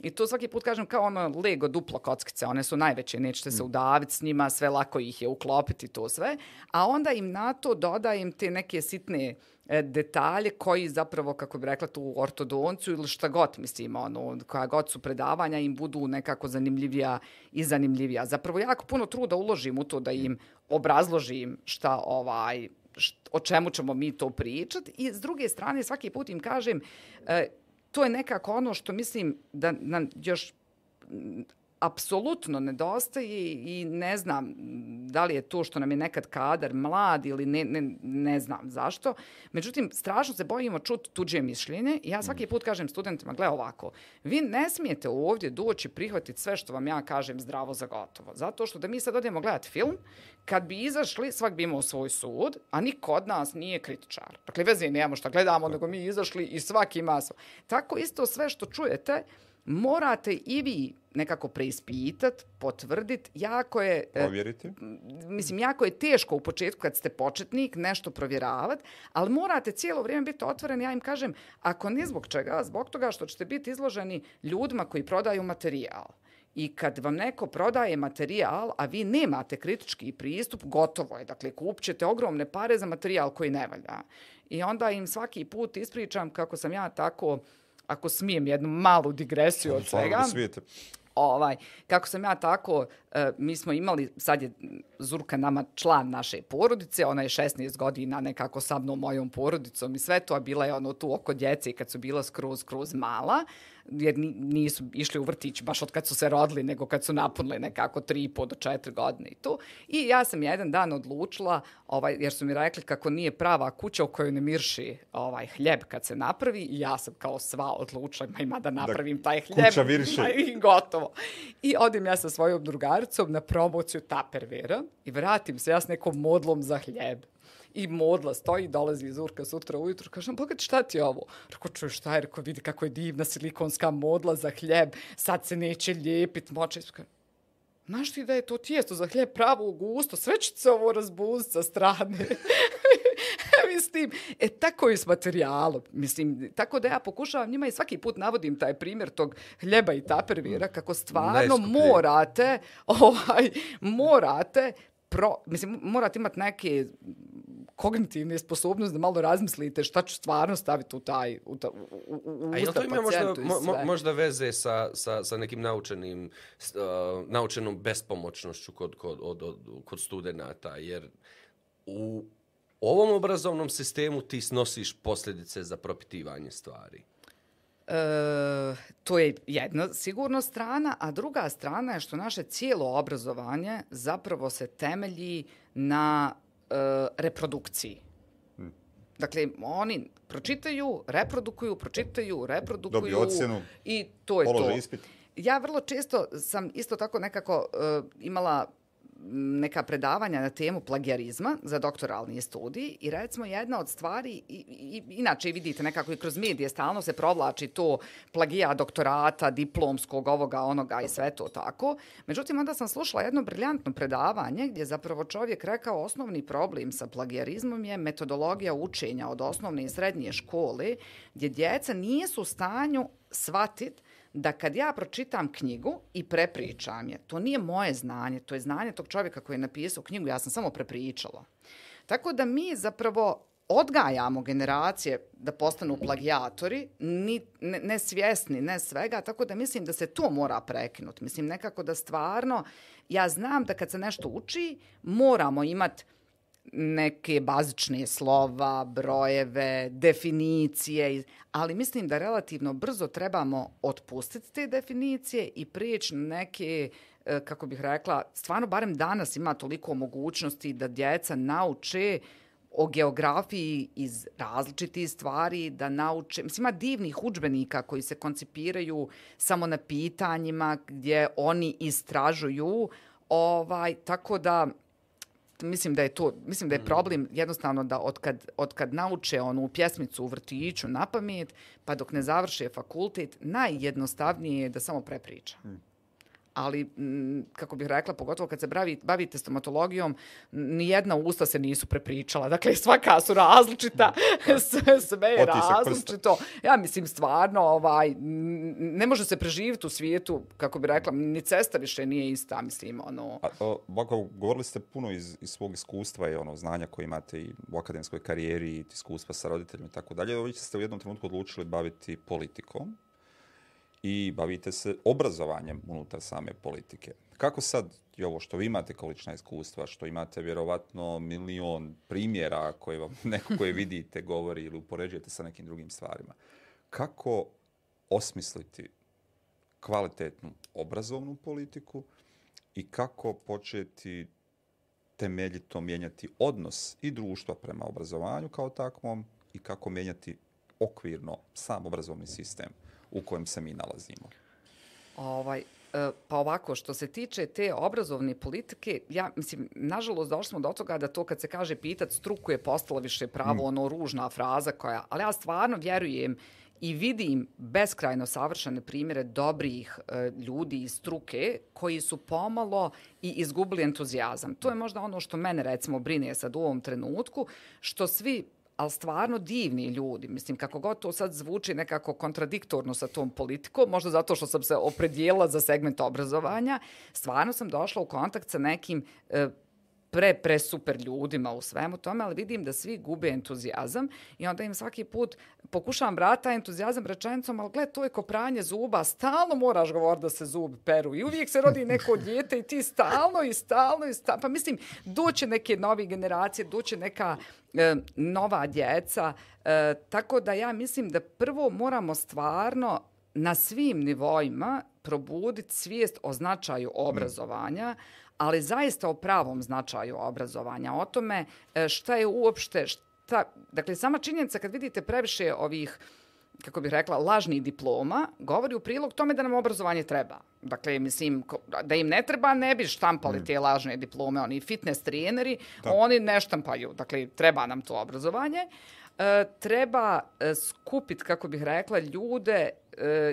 I to svaki put kažem kao ono Lego duplo kockice, one su najveće, nećete se udaviti s njima, sve lako ih je uklopiti to sve, a onda im na to dodajem te neke sitne E, detalje koji zapravo, kako bi rekla tu ortodoncu ili šta god, mislim, ono, koja god su predavanja im budu nekako zanimljivija i zanimljivija. Zapravo jako puno truda uložim u to da im obrazložim šta ovaj, št- o čemu ćemo mi to pričati i s druge strane svaki put im kažem e, to je nekako ono što mislim da nam još apsolutno nedostaje i ne znam da li je to što nam je nekad kadar mlad ili ne, ne, ne znam zašto. Međutim, strašno se bojimo čuti tuđe mišljenje ja svaki put kažem studentima, gle ovako, vi ne smijete ovdje doći prihvatiti sve što vam ja kažem zdravo za gotovo. Zato što da mi sad odemo gledati film, kad bi izašli, svak bi imao svoj sud, a niko od nas nije kritičar. Dakle, veze nemamo šta gledamo, nego mi izašli i svaki ima svoj. Tako isto sve što čujete, morate i vi nekako preispitat, potvrdit. Jako je... e,
Provjeriti.
mislim, jako je teško u početku kad ste početnik nešto provjeravati, ali morate cijelo vrijeme biti otvoreni. Ja im kažem, ako ne zbog čega, zbog toga što ćete biti izloženi ljudima koji prodaju materijal. I kad vam neko prodaje materijal, a vi nemate kritički pristup, gotovo je. Dakle, kupćete ogromne pare za materijal koji ne valja. I onda im svaki put ispričam kako sam ja tako, ako smijem jednu malu digresiju od svega,
da smijete.
ovaj, kako sam ja tako, e, mi smo imali, sad je Zurka nama član naše porodice, ona je 16 godina nekako sa mnom, mojom porodicom i sve to, a bila je ono tu oko djece kad su bila skroz, skroz mala, jer ni- nisu išli u vrtić baš od kad su se rodili, nego kad su napunili nekako 3,5 do 4 godine i to. I ja sam jedan dan odlučila, ovaj, jer su mi rekli kako nije prava kuća u kojoj ne mirši ovaj, hljeb kad se napravi, i ja sam kao sva odlučila, ma ima da napravim taj hljeb.
kuća virše.
I gotovo. I odim ja sa svojom drugaricom na promociju tapervera i vratim se ja s nekom modlom za hljeb. I modla stoji, dolazi iz Urka sutra ujutru, kažem, bogat, šta ti je ovo? Rekao, čuj, šta je? Rekao, vidi kako je divna silikonska modla za hljeb, sad se neće lijepit, moče. Znaš ti da je to tijesto za hljeb pravo u gusto, sve će se ovo razbuziti sa strane. mislim, e tako je s materijalom. Mislim, tako da ja pokušavam njima i svaki put navodim taj primjer tog hljeba i tapervira, kako stvarno Najskuplije. morate, ovaj, morate pro, mislim, morate imati neke kognitivne sposobnosti da malo razmislite šta ću stvarno staviti u taj u, ta, u, u, u usta
to ima možda, mo, možda veze sa, sa, sa nekim naučenim, uh, naučenom bespomoćnošću kod, kod, od, od, kod studenta, jer u ovom obrazovnom sistemu ti snosiš posljedice za propitivanje stvari.
E, to je jedna sigurno strana, a druga strana je što naše cijelo obrazovanje zapravo se temelji na e, reprodukciji. Hmm. Dakle, oni pročitaju, reprodukuju, pročitaju, reprodukuju.
Dobiju ocjenu,
i to je to.
ispit.
Ja vrlo često sam isto tako nekako uh, imala neka predavanja na temu plagijarizma za doktoralni studij i recimo jedna od stvari, i, i, inače vidite nekako i kroz medije stalno se provlači to plagija doktorata, diplomskog, ovoga, onoga i sve to tako. Međutim, onda sam slušala jedno briljantno predavanje gdje zapravo čovjek rekao osnovni problem sa plagijarizmom je metodologija učenja od osnovne i srednje škole gdje djeca nisu u stanju shvatiti da kad ja pročitam knjigu i prepričam je, to nije moje znanje, to je znanje tog čovjeka koji je napisao knjigu, ja sam samo prepričala. Tako da mi zapravo odgajamo generacije da postanu plagijatori, ni, ne, ne svjesni, ne svega, tako da mislim da se to mora prekinuti. Mislim nekako da stvarno, ja znam da kad se nešto uči, moramo imati neke bazične slova, brojeve, definicije, ali mislim da relativno brzo trebamo otpustiti te definicije i prijeći neke, e, kako bih rekla, stvarno barem danas ima toliko mogućnosti da djeca nauče o geografiji iz različitih stvari, da nauče, mislim, ima divnih učbenika koji se koncipiraju samo na pitanjima gdje oni istražuju, ovaj, tako da, mislim da je to mislim da je problem jednostavno da od kad, od kad nauče onu pjesmicu u vrtiću na pamet pa dok ne završe fakultet najjednostavnije je da samo prepriča. Mm ali m, kako bih rekla, pogotovo kad se bavi, bavite stomatologijom, ni jedna usta se nisu prepričala. Dakle, svaka su različita, sve je različito. Ja mislim, stvarno, ovaj, ne može se preživiti u svijetu, kako bih rekla, ni cesta više nije ista, mislim, ono...
A, o, ovako, govorili ste puno iz, iz svog iskustva i ono, znanja koje imate i u akademskoj karijeri, i iskustva sa roditeljima i tako dalje. Vi ste u jednom trenutku odlučili baviti politikom i bavite se obrazovanjem unutar same politike. Kako sad i ovo što vi imate količna iskustva, što imate vjerovatno milion primjera koje vam neko koje vidite govori ili upoređujete sa nekim drugim stvarima, kako osmisliti kvalitetnu obrazovnu politiku i kako početi temeljito mijenjati odnos i društva prema obrazovanju kao takvom i kako mijenjati okvirno sam obrazovni sistem u kojem se mi nalazimo.
Ovaj, e, pa ovako, što se tiče te obrazovne politike, ja mislim, nažalost, došli smo do toga da to kad se kaže pitat struku je postalo više pravo, mm. ono ružna fraza koja, ali ja stvarno vjerujem i vidim beskrajno savršene primjere dobrih e, ljudi iz struke koji su pomalo i izgubili entuzijazam. To je možda ono što mene recimo brine sad u ovom trenutku, što svi ali stvarno divni ljudi. Mislim, kako god to sad zvuči nekako kontradiktorno sa tom politikom, možda zato što sam se opredijela za segment obrazovanja, stvarno sam došla u kontakt sa nekim e, pre, pre super ljudima u svemu tome, ali vidim da svi gube entuzijazam i onda im svaki put pokušavam vrata entuzijazam rečenicom, ali gled, to je kopranje zuba, stalno moraš govoriti da se zub peru i uvijek se rodi neko djete i ti stalno i stalno i stalno, pa mislim, doće neke nove generacije, doće neka e, nova djeca, e, tako da ja mislim da prvo moramo stvarno na svim nivoima probuditi svijest o značaju obrazovanja, ali zaista o pravom značaju obrazovanja, o tome e, šta je uopšte, šta, dakle, sama činjenica kad vidite previše ovih kako bih rekla, lažnih diploma, govori u prilog tome da nam obrazovanje treba. Dakle, mislim, da im ne treba, ne bi štampali te lažne diplome. Oni fitness treneri, oni ne štampaju. Dakle, treba nam to obrazovanje. E, treba e, skupit, kako bih rekla, ljude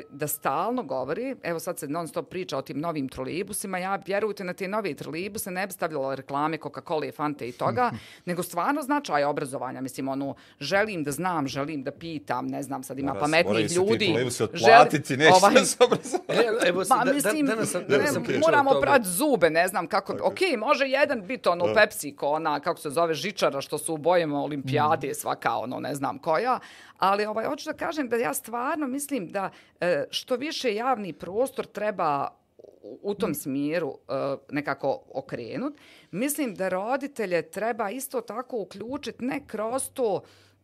da stalno govori, evo sad se non stop priča o tim novim trolejbusima, ja vjerujte na te nove trolejbuse ne bi stavljala reklame Coca-Cola, Fante i toga, nego stvarno značaj obrazovanja. Mislim, ono, želim da znam, želim da pitam, ne znam, sad ima pametnih
moraju se ti
ljudi.
trolejbusi
želi-
otplatiti, neće
ovaj-
se obrazovanje.
E, evo, da,
mislim,
da, danas sam,
ne,
danas sam pričao
moramo prat zube, ne znam kako. Ok, može jedan biti ono Pepsi, ko ona, kako se zove, žičara, što su u bojama olimpijade, svaka ono, ne znam koja. Ali ovaj, hoću da kažem da ja stvarno mislim da e, što više javni prostor treba u- tom smjeru e, nekako okrenut. Mislim da roditelje treba isto tako uključiti ne kroz to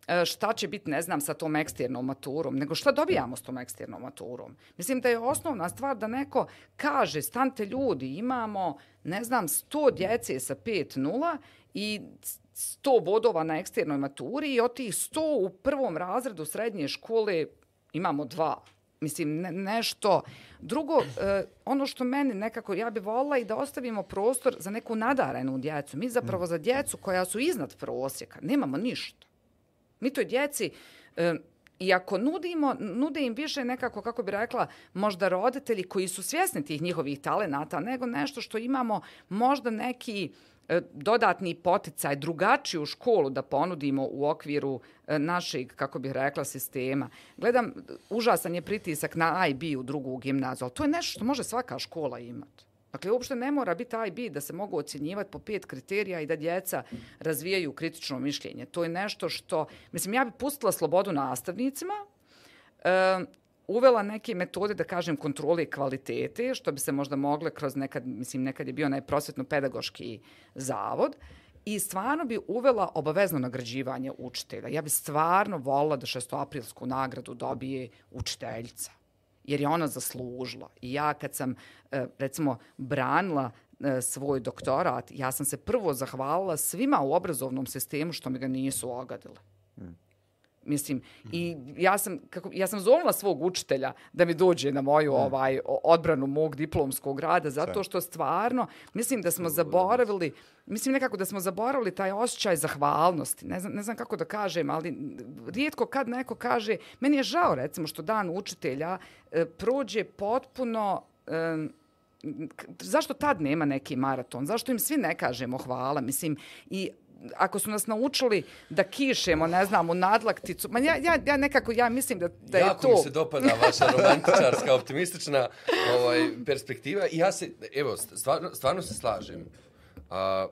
e, šta će biti, ne znam, sa tom eksternom maturom, nego šta dobijamo s tom eksternom maturom. Mislim da je osnovna stvar da neko kaže, stante ljudi, imamo, ne znam, 100 djece sa 5-0 i 100 bodova na eksternoj maturi i od tih 100 u prvom razredu srednje škole imamo dva. Mislim, ne, nešto. Drugo, e, ono što meni nekako, ja bi volila i da ostavimo prostor za neku nadarenu djecu. Mi zapravo za djecu koja su iznad prosjeka nemamo ništa. Mi toj djeci, e, i ako nudimo, nude im više nekako, kako bi rekla, možda roditelji koji su svjesni tih njihovih talenata, nego nešto što imamo možda neki e, dodatni poticaj, drugačiju školu da ponudimo u okviru e, našeg, kako bih rekla, sistema. Gledam, užasan je pritisak na IB u drugu gimnaziju, ali to je nešto što može svaka škola imati. Dakle, uopšte ne mora biti IB da se mogu ocjenjivati po pet kriterija i da djeca razvijaju kritično mišljenje. To je nešto što, mislim, ja bi pustila slobodu nastavnicima, e, uvela neke metode, da kažem, kontrole kvalitete, što bi se možda mogle kroz nekad, mislim, nekad je bio onaj prosvetno-pedagoški zavod, i stvarno bi uvela obavezno nagrađivanje učitelja. Ja bi stvarno volila da šestoaprilsku nagradu dobije učiteljica jer je ona zaslužila. I ja kad sam, e, recimo, branila e, svoj doktorat, ja sam se prvo zahvalila svima u obrazovnom sistemu što mi ga nisu ogadile. Mm. Mislim, i ja sam, kako, ja sam zovnula svog učitelja da mi dođe na moju ovaj o- odbranu mog diplomskog rada, zato što stvarno, mislim da smo zaboravili, mislim nekako da smo zaboravili taj osjećaj zahvalnosti. Ne znam, ne znam kako da kažem, ali rijetko kad neko kaže, meni je žao recimo što dan učitelja e, prođe potpuno k- zašto tad nema neki maraton? Zašto im svi ne kažemo hvala? Mislim, i ako su nas naučili da kišemo, ne znam, u nadlakticu, ma ja, ja, ja nekako, ja mislim da, da je
jako
to...
mi se dopada vaša romantičarska, optimistična ovaj, perspektiva. I ja se, evo, stvarno, stvarno se slažem. A,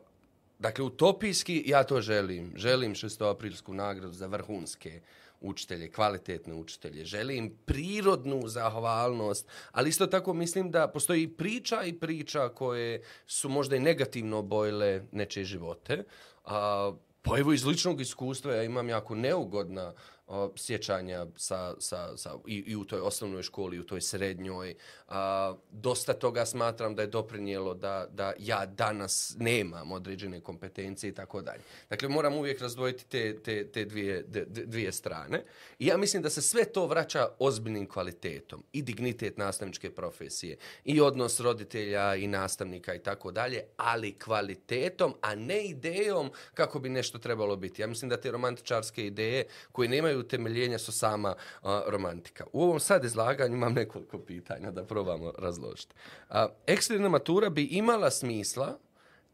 dakle, utopijski ja to želim. Želim 6. aprilsku nagradu za vrhunske učitelje, kvalitetne učitelje. Želim prirodnu zahvalnost, ali isto tako mislim da postoji priča i priča koje su možda i negativno obojile nečije živote. A, pa evo iz ličnog iskustva ja imam jako neugodna o, sjećanja sa, sa, sa, i, i u toj osnovnoj školi, i u toj srednjoj. A, dosta toga smatram da je doprinijelo da, da ja danas nemam određene kompetencije i tako dalje. Dakle, moram uvijek razdvojiti te, te, te dvije, de- dvije strane. I ja mislim da se sve to vraća ozbiljnim kvalitetom. I dignitet nastavničke profesije, i odnos roditelja i nastavnika i tako dalje, ali kvalitetom, a ne idejom kako bi nešto trebalo biti. Ja mislim da te romantičarske ideje koje nemaju utemeljenja su sama a, romantika. U ovom sad izlaganju imam nekoliko pitanja da probamo razložiti. A, eksterna matura bi imala smisla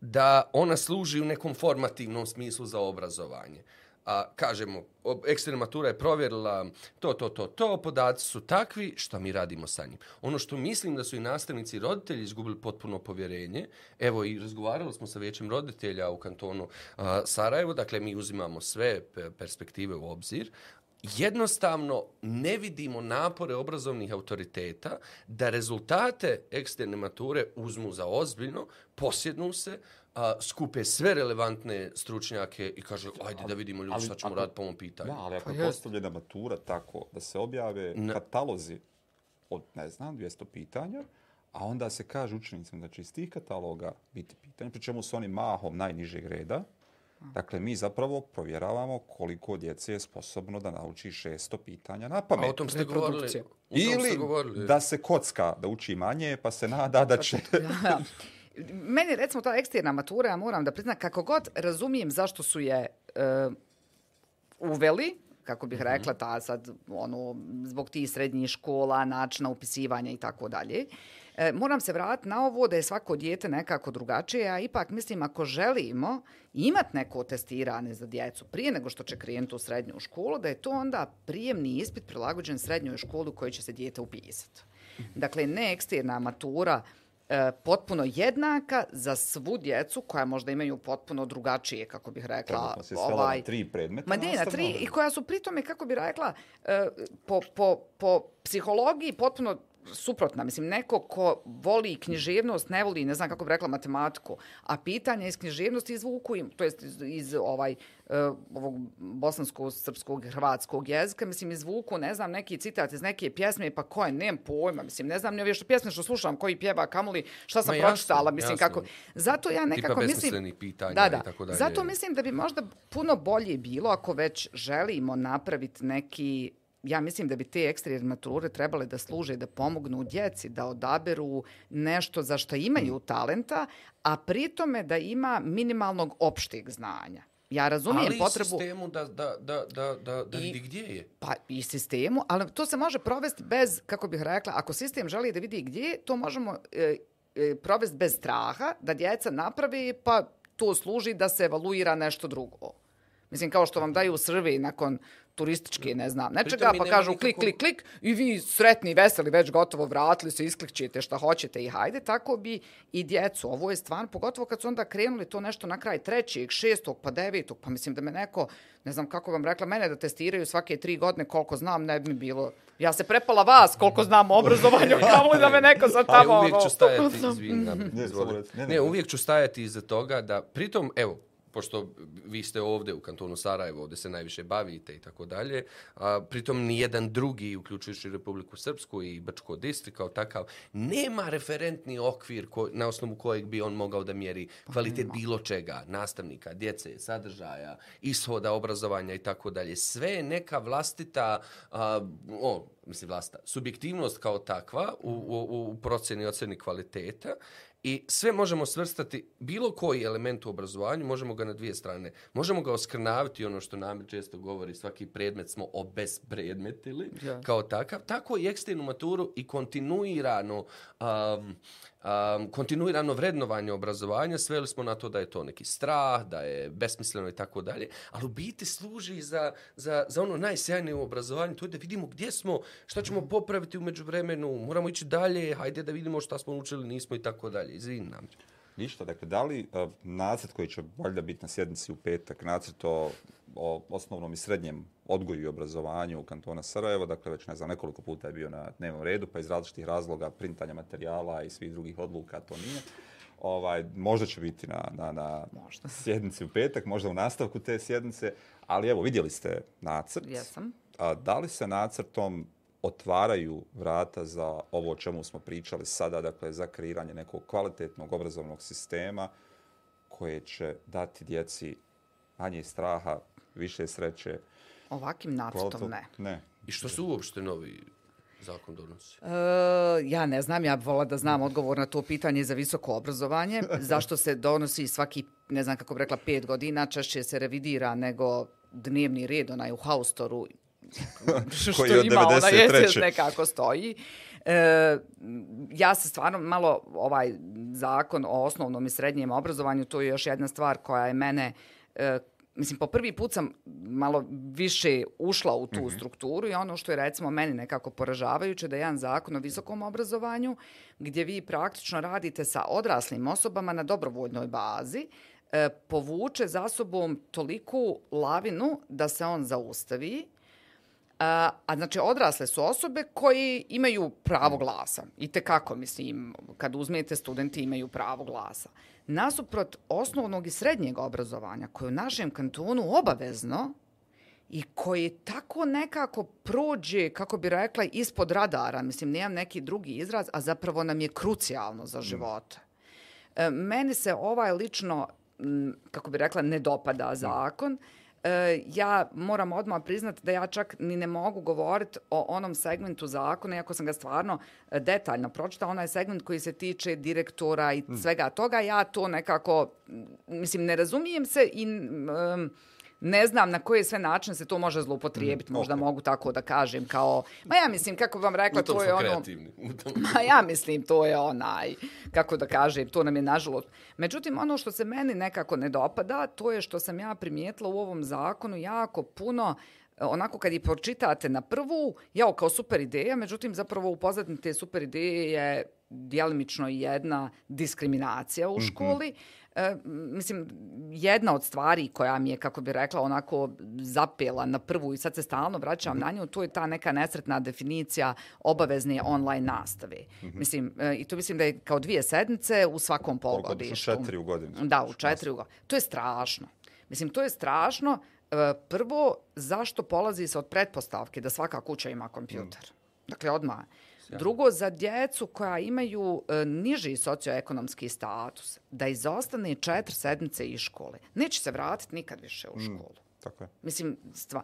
da ona služi u nekom formativnom smislu za obrazovanje. A, kažemo, eksterna matura je provjerila to, to, to, to, podaci su takvi, što mi radimo sa njim. Ono što mislim da su i nastavnici i roditelji izgubili potpuno povjerenje, evo i razgovarali smo sa većim roditelja u kantonu a, Sarajevo, dakle mi uzimamo sve perspektive u obzir, jednostavno ne vidimo napore obrazovnih autoriteta da rezultate eksterne mature uzmu za ozbiljno, posjednu se, a, skupe sve relevantne stručnjake i kaže, ajde da vidimo ljudi
ali
šta ćemo raditi po ovom pitanju.
Da, ali ako
Pa
je postavljena matura tako da se objave
Ne.
katalozi od, ne znam, 200 pitanja, a onda se kaže učenicima da će iz tih kataloga biti pitanja, pri čemu su oni mahom najnižeg reda, Dakle, mi zapravo provjeravamo koliko djece je sposobno da nauči 600 pitanja na pamet.
A o tom ste govorili.
Reprodukcija.
o tom ste
Ili
govorili.
da se kocka, da uči manje, pa se nada da će...
Meni recimo ta eksterna matura, ja moram da priznam, kako god razumijem zašto su je e, uveli, kako bih rekla, ta sad, ono, zbog tih srednjih škola, načina upisivanja i tako dalje. E, moram se vratiti na ovo da je svako dijete nekako drugačije, a ipak mislim ako želimo imati neko testiranje za djecu prije nego što će krenuti u srednju školu, da je to onda prijemni ispit prilagođen srednjoj školi u kojoj će se dijete upisati. Dakle, ne eksterna matura e, potpuno jednaka za svu djecu koja možda imaju potpuno drugačije, kako bih rekla,
Trenutno se na tri predmeta
Ma ne, na tri, i koja su pritome, kako bi rekla, e, po, po, po psihologiji potpuno suprotna. Mislim, neko ko voli književnost, ne voli, ne znam kako bi rekla, matematiku, a pitanja iz književnosti izvuku im, to jest iz, iz ovaj, e, ovog bosanskog, srpskog, hrvatskog jezika, mislim, izvuku, ne znam, neki citat iz neke pjesme, pa ko je, nemam pojma, mislim, ne znam ni ove što pjesme što slušam, koji pjeva, kamoli, šta sam
Ma jasno,
pročitala, mislim,
jasno.
kako... Zato ja nekako mislim...
besmislenih pitanja
da,
i
da.
tako dalje.
Zato mislim da bi možda puno bolje bilo ako već želimo napraviti neki ja mislim da bi te eksterne mature trebale da služe da pomognu djeci da odaberu nešto za što imaju talenta, a pritome da ima minimalnog opšteg znanja. Ja razumijem
Ali i
potrebu...
sistemu da, da, da, da, da, da
I-
vidi gdje je.
Pa i sistemu, ali to se može provesti bez, kako bih rekla, ako sistem želi da vidi gdje, je, to možemo e, e, provesti bez straha, da djeca napravi, pa to služi da se evaluira nešto drugo. Mislim, kao što vam daju survey nakon turističke, ne znam, nečega, pa kažu klik,
nikakvog-
klik, klik, i vi sretni, veseli, već gotovo vratili se, isklikćete šta hoćete i hajde, tako bi i djecu. Ovo je stvarno, pogotovo kad su onda krenuli to nešto na kraj trećeg, šestog, pa devetog, pa mislim da me neko, ne znam kako vam rekla, mene da testiraju svake tri godine koliko znam, ne bi mi bilo. Ja se prepala vas koliko znam o obrazovanju, kamo li da me neko
Ali
tamo...
uvijek
ono-
ću stajati, izvini,
Ne. Ne,
Ne,
ne.
uvijek ću stajati iza toga da, pritom, evo, pošto vi ste ovdje u kantonu Sarajevo, ovdje se najviše bavite i tako dalje, a pritom ni jedan drugi, uključujući Republiku Srpsku i Brčko distri kao takav, nema referentni okvir ko, na osnovu kojeg bi on mogao da mjeri kvalitet bilo čega, nastavnika, djece, sadržaja, ishoda obrazovanja i tako dalje. Sve je neka vlastita, a, o, mislim vlastita, subjektivnost kao takva u, u, u procjeni i ocjeni kvaliteta i sve možemo svrstati, bilo koji element u obrazovanju, možemo ga na dvije strane. Možemo ga oskrnaviti, ono što nam često govori, svaki predmet smo obespredmetili,
Ja.
kao takav. Tako i eksternu maturu i kontinuirano, um, um, kontinuirano vrednovanje obrazovanja sveli smo na to da je to neki strah, da je besmisleno i tako dalje, ali u biti služi za, za, za ono najsjajnije u obrazovanju, to je da vidimo gdje smo, šta ćemo popraviti u međuvremenu, moramo ići dalje, hajde da vidimo šta smo učili, nismo i tako dalje. Izvini nam.
Ništa, dakle, da li uh, nacrt koji će valjda biti na sjednici u petak, nacrt o, o osnovnom i srednjem odgoju i obrazovanju u kantona Sarajevo, dakle, već ne znam, nekoliko puta je bio na dnevnom redu, pa iz različitih razloga, printanja materijala i svih drugih odluka, to nije. Ovaj, možda će biti na, na, na
Možda.
sjednici u petak, možda u nastavku te sjednice, ali evo, vidjeli ste nacrt.
Jesam.
A da li se nacrtom otvaraju vrata za ovo o čemu smo pričali sada, dakle za kreiranje nekog kvalitetnog obrazovnog sistema koje će dati djeci manje straha, više sreće.
Ovakvim nacrtom
kvalitet-
ne.
Ne.
I što se uopšte novi zakon donosi?
E, ja ne znam, ja bi volila da znam odgovor na to pitanje za visoko obrazovanje. Zašto se donosi svaki, ne znam kako bi rekla, pet godina, češće se revidira nego dnevni red, onaj u haustoru, što
Koji od
ima ona
93..
jeste nekako stoji. E, ja se stvarno malo ovaj zakon o osnovnom i srednjem obrazovanju, to je još jedna stvar koja je mene e, Mislim, po prvi put sam malo više ušla u tu strukturu i ono što je recimo meni nekako poražavajuće da je jedan zakon o visokom obrazovanju gdje vi praktično radite sa odraslim osobama na dobrovoljnoj bazi, e, povuče za sobom toliku lavinu da se on zaustavi A, a znači odrasle su osobe koji imaju pravo glasa. I te kako, mislim, kad uzmete studenti imaju pravo glasa. Nasuprot osnovnog i srednjeg obrazovanja, koje je u našem kantonu obavezno i koji tako nekako prođe, kako bi rekla, ispod radara, mislim, nemam neki drugi izraz, a zapravo nam je krucijalno za živote. E, Meni se ovaj lično m, kako bi rekla, ne dopada zakon. E, ja moram odmah priznati da ja čak ni ne mogu govoriti o onom segmentu zakona, iako sam ga stvarno e, detaljno pročitala, onaj segment koji se tiče direktora i svega toga, ja to nekako, mislim, ne razumijem se i... m, ne znam na koje sve načine se to može zloupotrijebiti, možda
ok.
mogu tako da kažem, kao, ma ja mislim, kako vam rekla, to je ono...
kreativni.
Ma ja mislim, to je onaj, kako da kažem, to nam je nažalost. Međutim, ono što se meni nekako ne dopada, to je što sam ja primijetila u ovom zakonu jako puno onako kad i pročitate na prvu, jao, kao super ideja, međutim, zapravo u pozadini te super ideje je djelimično jedna diskriminacija u školi. E, mislim, jedna od stvari koja mi je, kako bi rekla, onako zapela na prvu i sad se stalno vraćam na nju, to je ta neka nesretna definicija obavezne online nastave. Mislim, e, i to mislim da je kao dvije sedmice u svakom polugodištu.
četiri u godini.
Da, u četiri ugo. To je strašno. Mislim, to je strašno. E, Prvo, zašto polazi se od pretpostavke da svaka kuća ima kompjuter? Dakle, odmah. Drugo, za djecu koja imaju e, niži socioekonomski status, da izostane četiri sedmice iz škole. Neće se vratiti nikad više u školu.
Tako je.
Mislim, stva.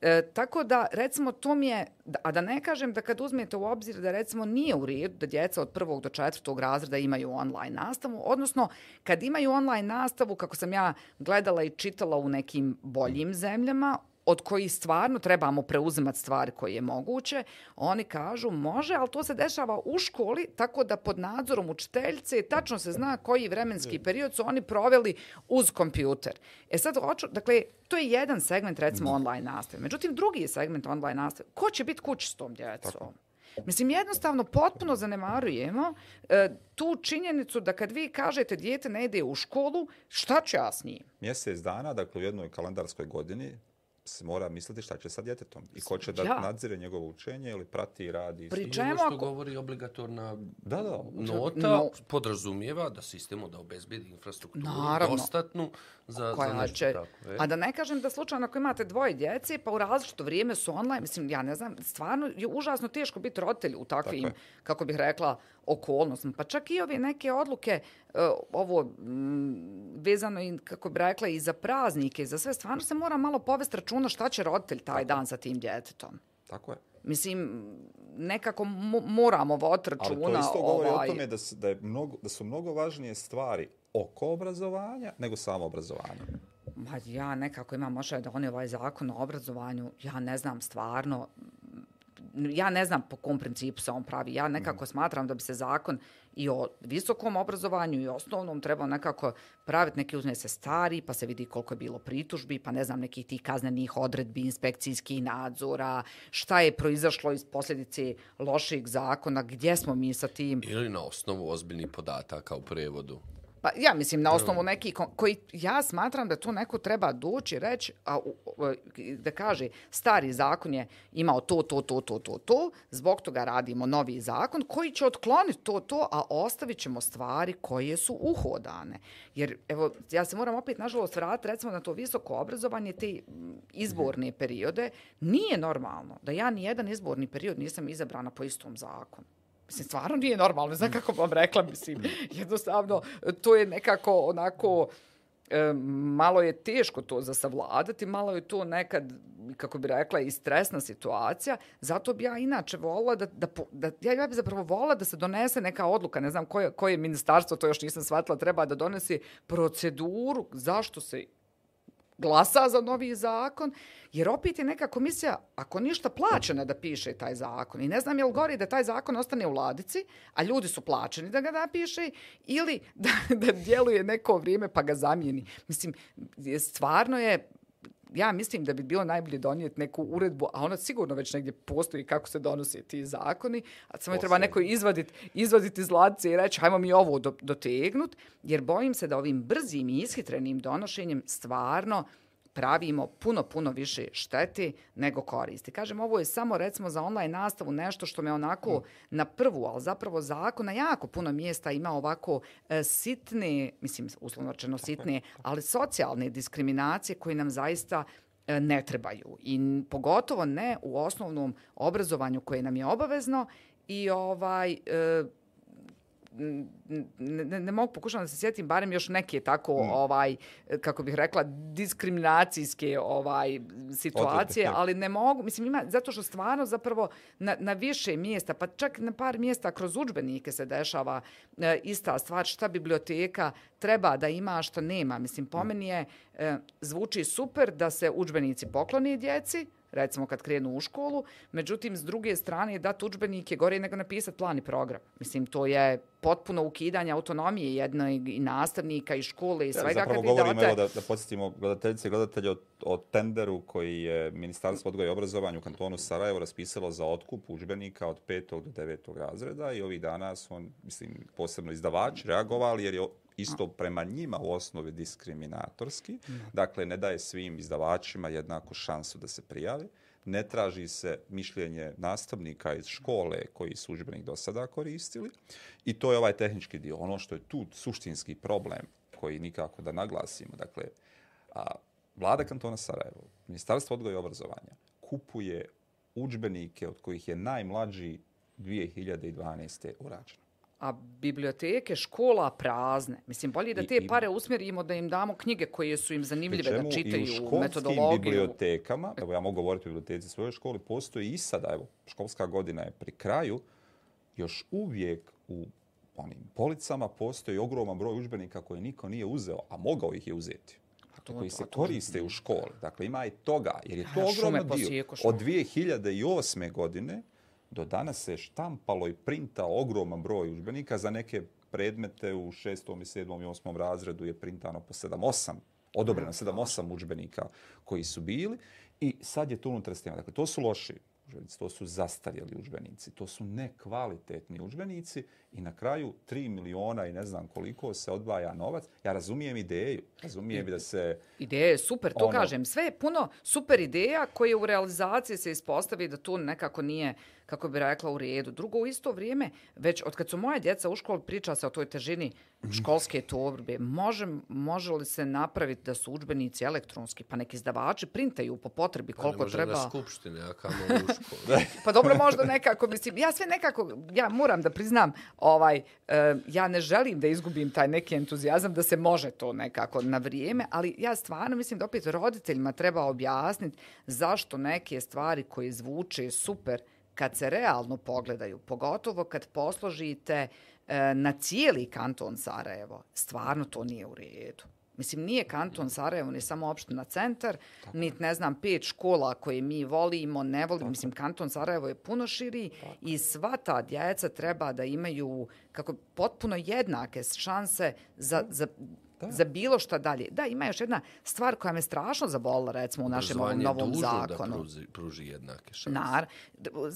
E, tako da, recimo, to mi je, a da ne kažem da kad uzmete u obzir da, recimo, nije u redu da djeca od prvog do četvrtog razreda imaju online nastavu, odnosno, kad imaju online nastavu, kako sam ja gledala i čitala u nekim boljim zemljama, od kojih stvarno trebamo preuzimati stvari koje je moguće, oni kažu može, ali to se dešava u školi, tako da pod nadzorom učiteljice tačno se zna koji vremenski period su oni proveli uz kompjuter. E sad, hoću, dakle, to je jedan segment, recimo, online nastave. Međutim, drugi je segment online nastave. Ko će biti kući s tom djecom? Mislim, jednostavno potpuno zanemarujemo e, tu činjenicu da kad vi kažete dijete ne ide u školu, šta ću ja s njim?
Mjesec dana, dakle u jednoj kalendarskoj godini, se mora misliti šta će sa djetetom i ko će da
Ja.
nadzire njegovo učenje ili prati i radi.
Pri čemu
što
ako-
govori obligatorna
Da, da.
nota
No.
podrazumijeva da sistemu da obezbedi infrastrukturu
Naravno.
dostatnu za, za
koja
nešto
će...
tako. E.
A da ne kažem da slučajno ako imate dvoje djece, pa u različito vrijeme su online, mislim, ja ne znam, stvarno je užasno teško biti roditelj u takvim,
Tako
kako bih rekla, okolnostima. Pa čak i ove neke odluke, e, ovo mm, vezano i, kako bih rekla, i za praznike, i za sve, stvarno se mora malo povesti računa šta će roditelj taj dan sa tim djetetom.
Tako je.
Mislim, nekako mo- moramo voditi računa.
Ali to isto govori
ovaj,
o tome da, s- da, je mnogo, da su mnogo važnije stvari oko obrazovanja nego samo obrazovanje.
Ma ja nekako imam ošaj da oni ovaj zakon o obrazovanju, ja ne znam stvarno, ja ne znam po kom principu se on pravi. Ja nekako smatram da bi se zakon i o visokom obrazovanju i osnovnom trebao nekako praviti neki uzme se stari, pa se vidi koliko je bilo pritužbi, pa ne znam nekih tih kaznenih odredbi, inspekcijskih nadzora, šta je proizašlo iz posljedice loših zakona, gdje smo mi sa tim.
Ili na osnovu ozbiljnih podataka u prevodu.
Pa ja mislim na osnovu neki ko- koji ja smatram da to neko treba doći reći a u- u- da kaže stari zakon je imao to to to to to to zbog toga radimo novi zakon koji će otkloniti to to a ostavit ćemo stvari koje su uhodane. Jer evo ja se moram opet nažalost vratiti recimo na to visoko obrazovanje te izborne periode. Nije normalno da ja ni jedan izborni period nisam izabrana po istom zakonu Mislim, stvarno nije normalno, ne znam kako vam rekla, mislim, jednostavno, to je nekako onako, e, malo je teško to za savladati, malo je to nekad, kako bi rekla, i stresna situacija, zato bi ja inače volila da, da, da ja, ja bi zapravo volila da se donese neka odluka, ne znam koje, koje ministarstvo, to još nisam shvatila, treba da donesi proceduru zašto se glasa za novi zakon, jer opet je neka komisija, ako ništa, plaćena da piše taj zakon. I ne znam je li gori da taj zakon ostane u ladici, a ljudi su plaćeni da ga napiše, ili da, da djeluje neko vrijeme pa ga zamijeni. Mislim, je- stvarno je ja mislim da bi bilo najbolje donijeti neku uredbu, a ona sigurno već negdje postoji kako se donose ti zakoni, a samo je treba neko izvaditi izvadit iz ladice i reći hajmo mi ovo do, dotegnut, jer bojim se da ovim brzim i ishitrenim donošenjem stvarno pravimo puno, puno više štete nego koristi. Kažem, ovo je samo recimo za online nastavu nešto što me onako na prvu, ali zapravo zakon na jako puno mjesta ima ovako e, sitne, mislim, uslovno rečeno sitne, ali socijalne diskriminacije koje nam zaista e, ne trebaju. I pogotovo ne u osnovnom obrazovanju koje nam je obavezno i ovaj... e, ne, ne, ne mogu pokušati da se sjetim, barem još neke tako,
Mm.
ovaj, kako bih rekla, diskriminacijske ovaj, situacije,
Odredbe,
ali ne mogu, mislim, ima, zato što stvarno zapravo na, na više mjesta, pa čak na par mjesta kroz udžbenike se dešava e, ista stvar, šta biblioteka treba da ima, a šta nema. Mislim, po meni je, e, zvuči super da se udžbenici pokloni djeci, recimo kad krenu u školu, međutim, s druge strane, dati udžbenike gore nego napisati plan i program. Mislim, to je potpuno ukidanje autonomije jednog i nastavnika i škole i
Ja,
svega
zapravo
kad vi
govorimo,
date-
evo da, da podsjetimo gledateljice i gledatelje o, o tenderu koji je Ministarstvo odgoja i obrazovanja u kantonu Sarajevo raspisalo za otkup udžbenika od 5. do 9. razreda i ovih dana su on, mislim, posebno izdavači reagovali jer je isto prema njima u osnovi diskriminatorski. Dakle, ne daje svim izdavačima jednaku šansu da se prijave. Ne traži se mišljenje nastavnika iz škole koji su udžbenik do sada koristili. I to je ovaj tehnički dio. Ono što je tu suštinski problem koji nikako da naglasimo. Dakle, a, vlada kantona Sarajevo, Ministarstvo odgoja i obrazovanja, kupuje udžbenike od kojih je najmlađi 2012. urađeno.
A biblioteke škola prazne. Mislim, bolje da te
i-
pare usmjerimo da im damo knjige koje su im zanimljive da čitaju
i u
metodologiju.
bibliotekama, evo ja mogu govoriti o biblioteci svoje škole, postoji i sada, evo, školska godina je pri kraju, još uvijek u onim policama postoji ogroman broj udžbenika koje niko nije uzeo, a mogao ih je uzeti.
to-
koji
to-
se
to-
koriste u školi. Dakle, ima i toga, jer je to ogroman dio. Od 2008. godine do danas se štampalo i printao ogroman broj udžbenika. Za neke predmete u šestom i sedmom i osmom razredu je printano po 7-8, odobreno 7-8 udžbenika koji su bili. I sad je to unutar sistema. Dakle, to su loši udžbenici, to su zastarjeli udžbenici, to su nekvalitetni udžbenici i na kraju 3 miliona i ne znam koliko se odvaja novac. Ja razumijem ideju, razumijem da se...
Ideja je super, to
Ono-
kažem. Sve je puno super ideja koje u realizaciji se ispostavi da to nekako nije, kako bi rekla, u redu. Drugo, u isto vrijeme, već od kad su moje djeca u školi, priča se o toj težini školske torbe. Može, može li se napraviti da su udžbenici elektronski, pa neki izdavači printaju po potrebi
Pa ne
koliko
može
treba?
na skupštini, a kamo u školu.
Pa dobro, možda nekako, mislim, ja sve nekako, ja moram da priznam, ovaj, e, ja ne želim da izgubim taj neki entuzijazam, da se može to nekako na vrijeme, ali ja stvarno mislim da opet roditeljima treba objasniti zašto neke stvari koje zvuče super, kad se realno pogledaju, pogotovo kad posložite e, na cijeli kanton Sarajevo, stvarno to nije u redu. Mislim, nije kanton Sarajevo ni samo opština centar, niti ne znam, pet škola koje mi volimo, ne volimo. Mislim, kanton Sarajevo je puno širi i sva ta djeca treba da imaju kako potpuno jednake šanse za, za, za bilo šta dalje. Da, ima još jedna stvar koja me strašno zabolila, recimo, u našem ovom novom zakonu.
da pruži, pruži jednake šanse.
Nar,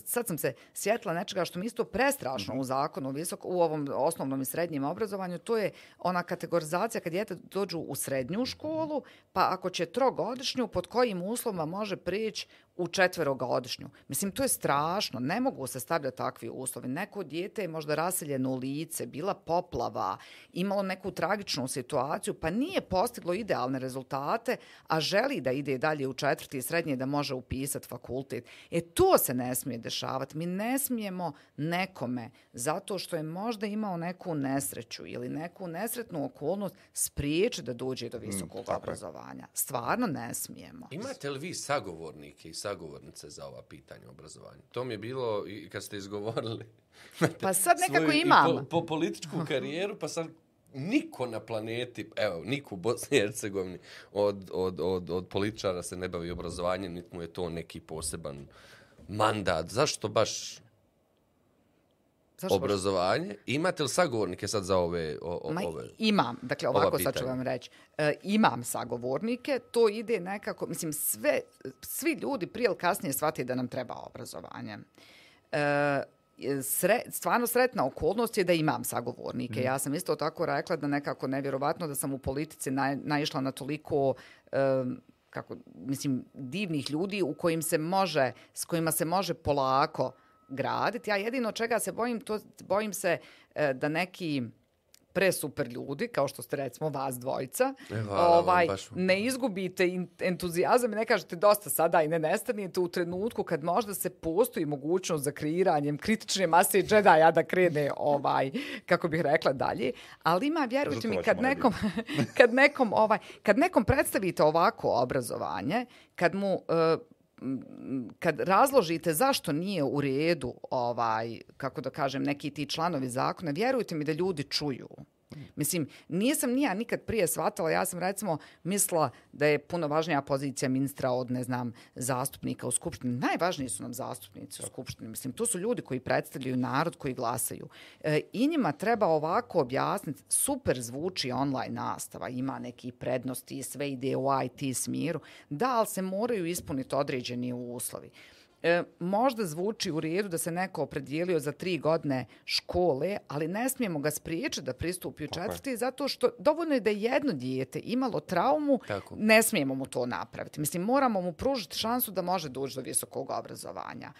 sad sam se sjetila nečega što mi isto prestrašno u zakonu visok, u ovom osnovnom i srednjem obrazovanju, to je ona kategorizacija kad djete dođu u srednju školu, pa ako će trogodišnju, pod kojim uslovima može prići u četverogodišnju. Mislim, to je strašno. Ne mogu se stavljati takvi uslovi. Neko dijete je možda raseljeno u lice, bila poplava, imalo neku tragičnu situaciju, pa nije postiglo idealne rezultate, a želi da ide dalje u četvrti i srednje da može upisati fakultet. E to se ne smije dešavati. Mi ne smijemo nekome, zato što je možda imao neku nesreću ili neku nesretnu okolnost, spriječiti da dođe do visokog
tako je.
obrazovanja. Stvarno ne smijemo.
Imate li vi sagovornike i sagovornice za ova pitanja obrazovanja? To mi je bilo i kad ste izgovorili.
Pa sad nekako
svoju
imam.
Po, po političku karijeru, pa sad niko na planeti, evo, niko u Bosni i Hercegovini od, od, od, od političara se ne bavi obrazovanjem, niti mu je to neki poseban mandat. Zašto baš
Zašto baš
obrazovanje? Imate li sagovornike sad za ove? O, o,
Ma,
ove?
imam, dakle
ova
ovako sad ću vam reći. E, imam sagovornike, to ide nekako, mislim, sve, svi ljudi prije ili kasnije shvati da nam treba obrazovanje. E, sre, stvarno sretna okolnost je da imam sagovornike. Ja sam isto tako rekla da nekako nevjerovatno da sam u politici naj, naišla na toliko em, kako, mislim, divnih ljudi u kojim se može, s kojima se može polako graditi. Ja jedino čega se bojim, to bojim se e, da neki presuper ljudi, kao što ste recimo vas dvojica,
E, hvala vam,
ovaj,
baš
ne izgubite entuzijazam i ne kažete dosta sada i ne nestanete u trenutku kad možda se postoji mogućnost za kreiranjem kritične mase Jedi-a da krene ovaj, kako bih rekla dalje. Ali ima, vjerujte mi, kad nekom, kad nekom, ovaj, kad nekom predstavite ovako obrazovanje, kad mu m, kad razložite zašto nije u redu ovaj kako da kažem neki ti članovi zakona vjerujte mi da ljudi čuju. Mislim, nisam ni ja nikad prije shvatala, ja sam recimo mislila da je puno važnija pozicija ministra od, ne znam, zastupnika u Skupštini. Najvažniji su nam zastupnici u Skupštini. Mislim, to su ljudi koji predstavljaju narod, koji glasaju. E, I njima treba ovako objasniti, super zvuči online nastava, ima neki prednosti, sve ide u IT smjeru. Da, ali se moraju ispuniti određeni uslovi. E, možda zvuči u redu da se neko opredijelio za tri godine škole, ali ne smijemo ga spriječiti da pristupi u četvrti, zato što dovoljno je da je jedno dijete imalo traumu,
Tako.
ne smijemo mu to napraviti. Mislim, moramo mu pružiti šansu da može doći do visokog obrazovanja.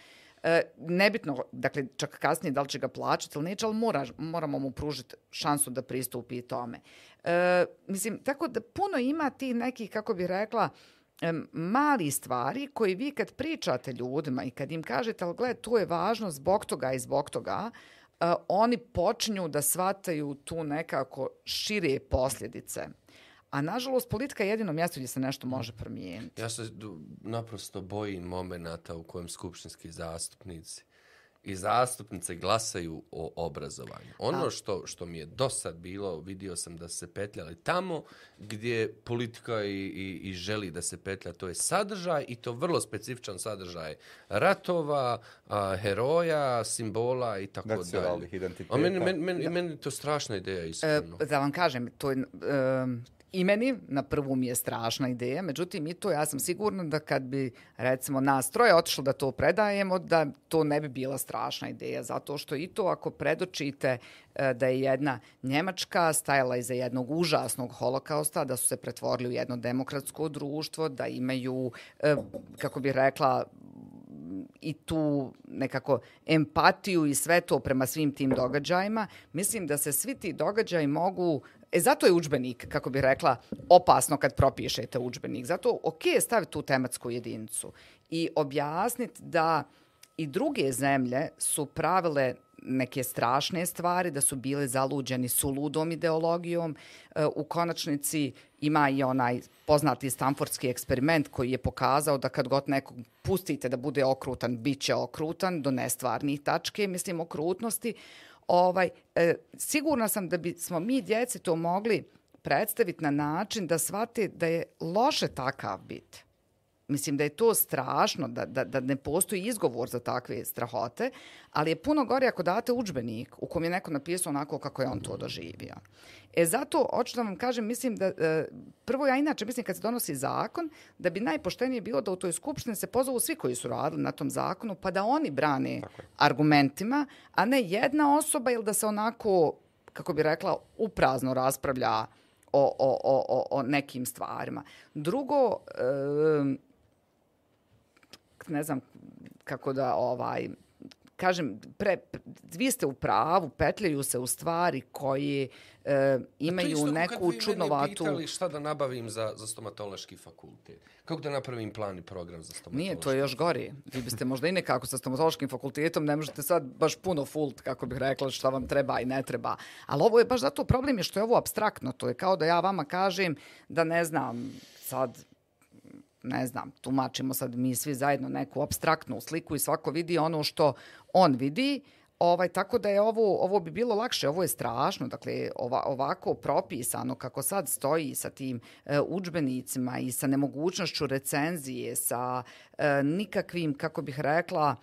E, nebitno, dakle, čak kasnije da li će ga plaćati ili neće, ali mora, moramo mu pružiti šansu da pristupi tome. E, mislim, tako da puno ima ti nekih, kako bih rekla, em, mali stvari koji vi kad pričate ljudima i kad im kažete, ali gled, tu je važno zbog toga i zbog toga, e, oni počinju da shvataju tu nekako šire posljedice. A nažalost, politika je jedino mjesto gdje se nešto može promijeniti.
Ja se naprosto bojim momenata u kojem skupštinski zastupnici i zastupnice glasaju o obrazovanju. Ono što, što mi je do sad bilo, vidio sam da se petljali tamo gdje politika i, i, i želi da se petlja, to je sadržaj i to vrlo specifičan sadržaj ratova, a, heroja, simbola i tako dalje.
Nacionalnih identiteta.
A meni, meni, meni, meni to strašna ideja,
E,
iskreno.
da vam kažem, to je... Um, I meni na prvu mi je strašna ideja, međutim i to ja sam sigurna da kad bi recimo nas troje otišlo da to predajemo, da to ne bi bila strašna ideja, zato što i to ako predočite e, da je jedna Njemačka stajala iza jednog užasnog holokausta, da su se pretvorili u jedno demokratsko društvo, da imaju, e, kako bi rekla, i tu nekako empatiju i sve to prema svim tim događajima, mislim da se svi ti događaji mogu E, zato je učbenik, kako bih rekla, opasno kad propišete učbenik. Zato, ok, je staviti tu tematsku jedinicu i objasniti da i druge zemlje su pravile neke strašne stvari, da su bile zaluđeni suludom ideologijom. E, U konačnici ima i onaj poznati Stanfordski eksperiment koji je pokazao da kad god nekog pustite da bude okrutan, bit će okrutan do nestvarnih tačke, mislim, okrutnosti. Ovaj, e, sigurna sam da bi smo mi djeci to mogli predstaviti na način da shvate da je loše takav bit. Mislim da je to strašno, da, da, da ne postoji izgovor za takve strahote, ali je puno gore ako date učbenik u kom je neko napisao onako kako je on to doživio. E zato, hoću da vam kažem, mislim da, e, prvo ja inače mislim kad se donosi zakon, da bi najpoštenije bilo da u toj skupštini se pozovu svi koji su radili na tom zakonu, pa da oni brane argumentima, a ne jedna osoba ili da se onako, kako bi rekla, uprazno raspravlja o, o, o, o, o nekim stvarima. Drugo, e, ne znam kako da ovaj kažem pre, vi ste u pravu petljaju se u stvari koji e, imaju
isto
neku
kad vi
čudnovatu
pitali šta da nabavim za, za stomatološki fakultet. Kako da napravim plan i program za stomatološki
Nije, to je još gori. Vi biste možda i nekako sa stomatološkim fakultetom, ne možete sad baš puno fult, kako bih rekla, šta vam treba i ne treba. Ali ovo je baš zato problem je što je ovo abstraktno. To je kao da ja vama kažem da ne znam, sad ne znam, tumačimo sad mi svi zajedno neku abstraktnu sliku i svako vidi ono što on vidi, Ovaj, tako da je ovo, ovo bi bilo lakše, ovo je strašno, dakle ova, ovako propisano kako sad stoji sa tim e, učbenicima i sa nemogućnošću recenzije, sa e, nikakvim, kako bih rekla,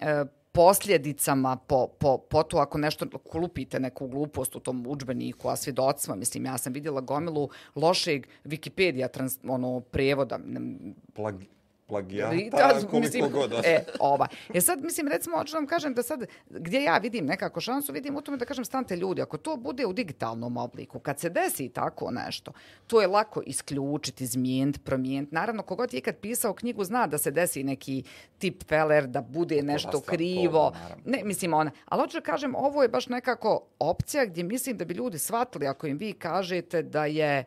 e, posljedicama po, po, po to ako nešto klupite neku glupost u tom učbeniku, a svjedocima, mislim, ja sam vidjela gomilu lošeg Wikipedia trans, ono, prevoda, Plagi
Plag, plagijata, koliko
mislim,
god.
E, ova. E sad, mislim, recimo, hoću da vam kažem da sad, gdje ja vidim nekako šansu, vidim u tome da kažem, stante ljudi, ako to bude u digitalnom obliku, kad se desi tako nešto, to je lako isključiti, izmijeniti, promijeniti. Naravno, kogod je kad pisao knjigu, zna da se desi neki tip feller, da bude nešto
nastalo,
krivo.
to, naravno.
Ne, mislim, ona. Ali hoću da kažem, ovo je baš nekako opcija gdje mislim da bi ljudi shvatili ako im vi kažete da je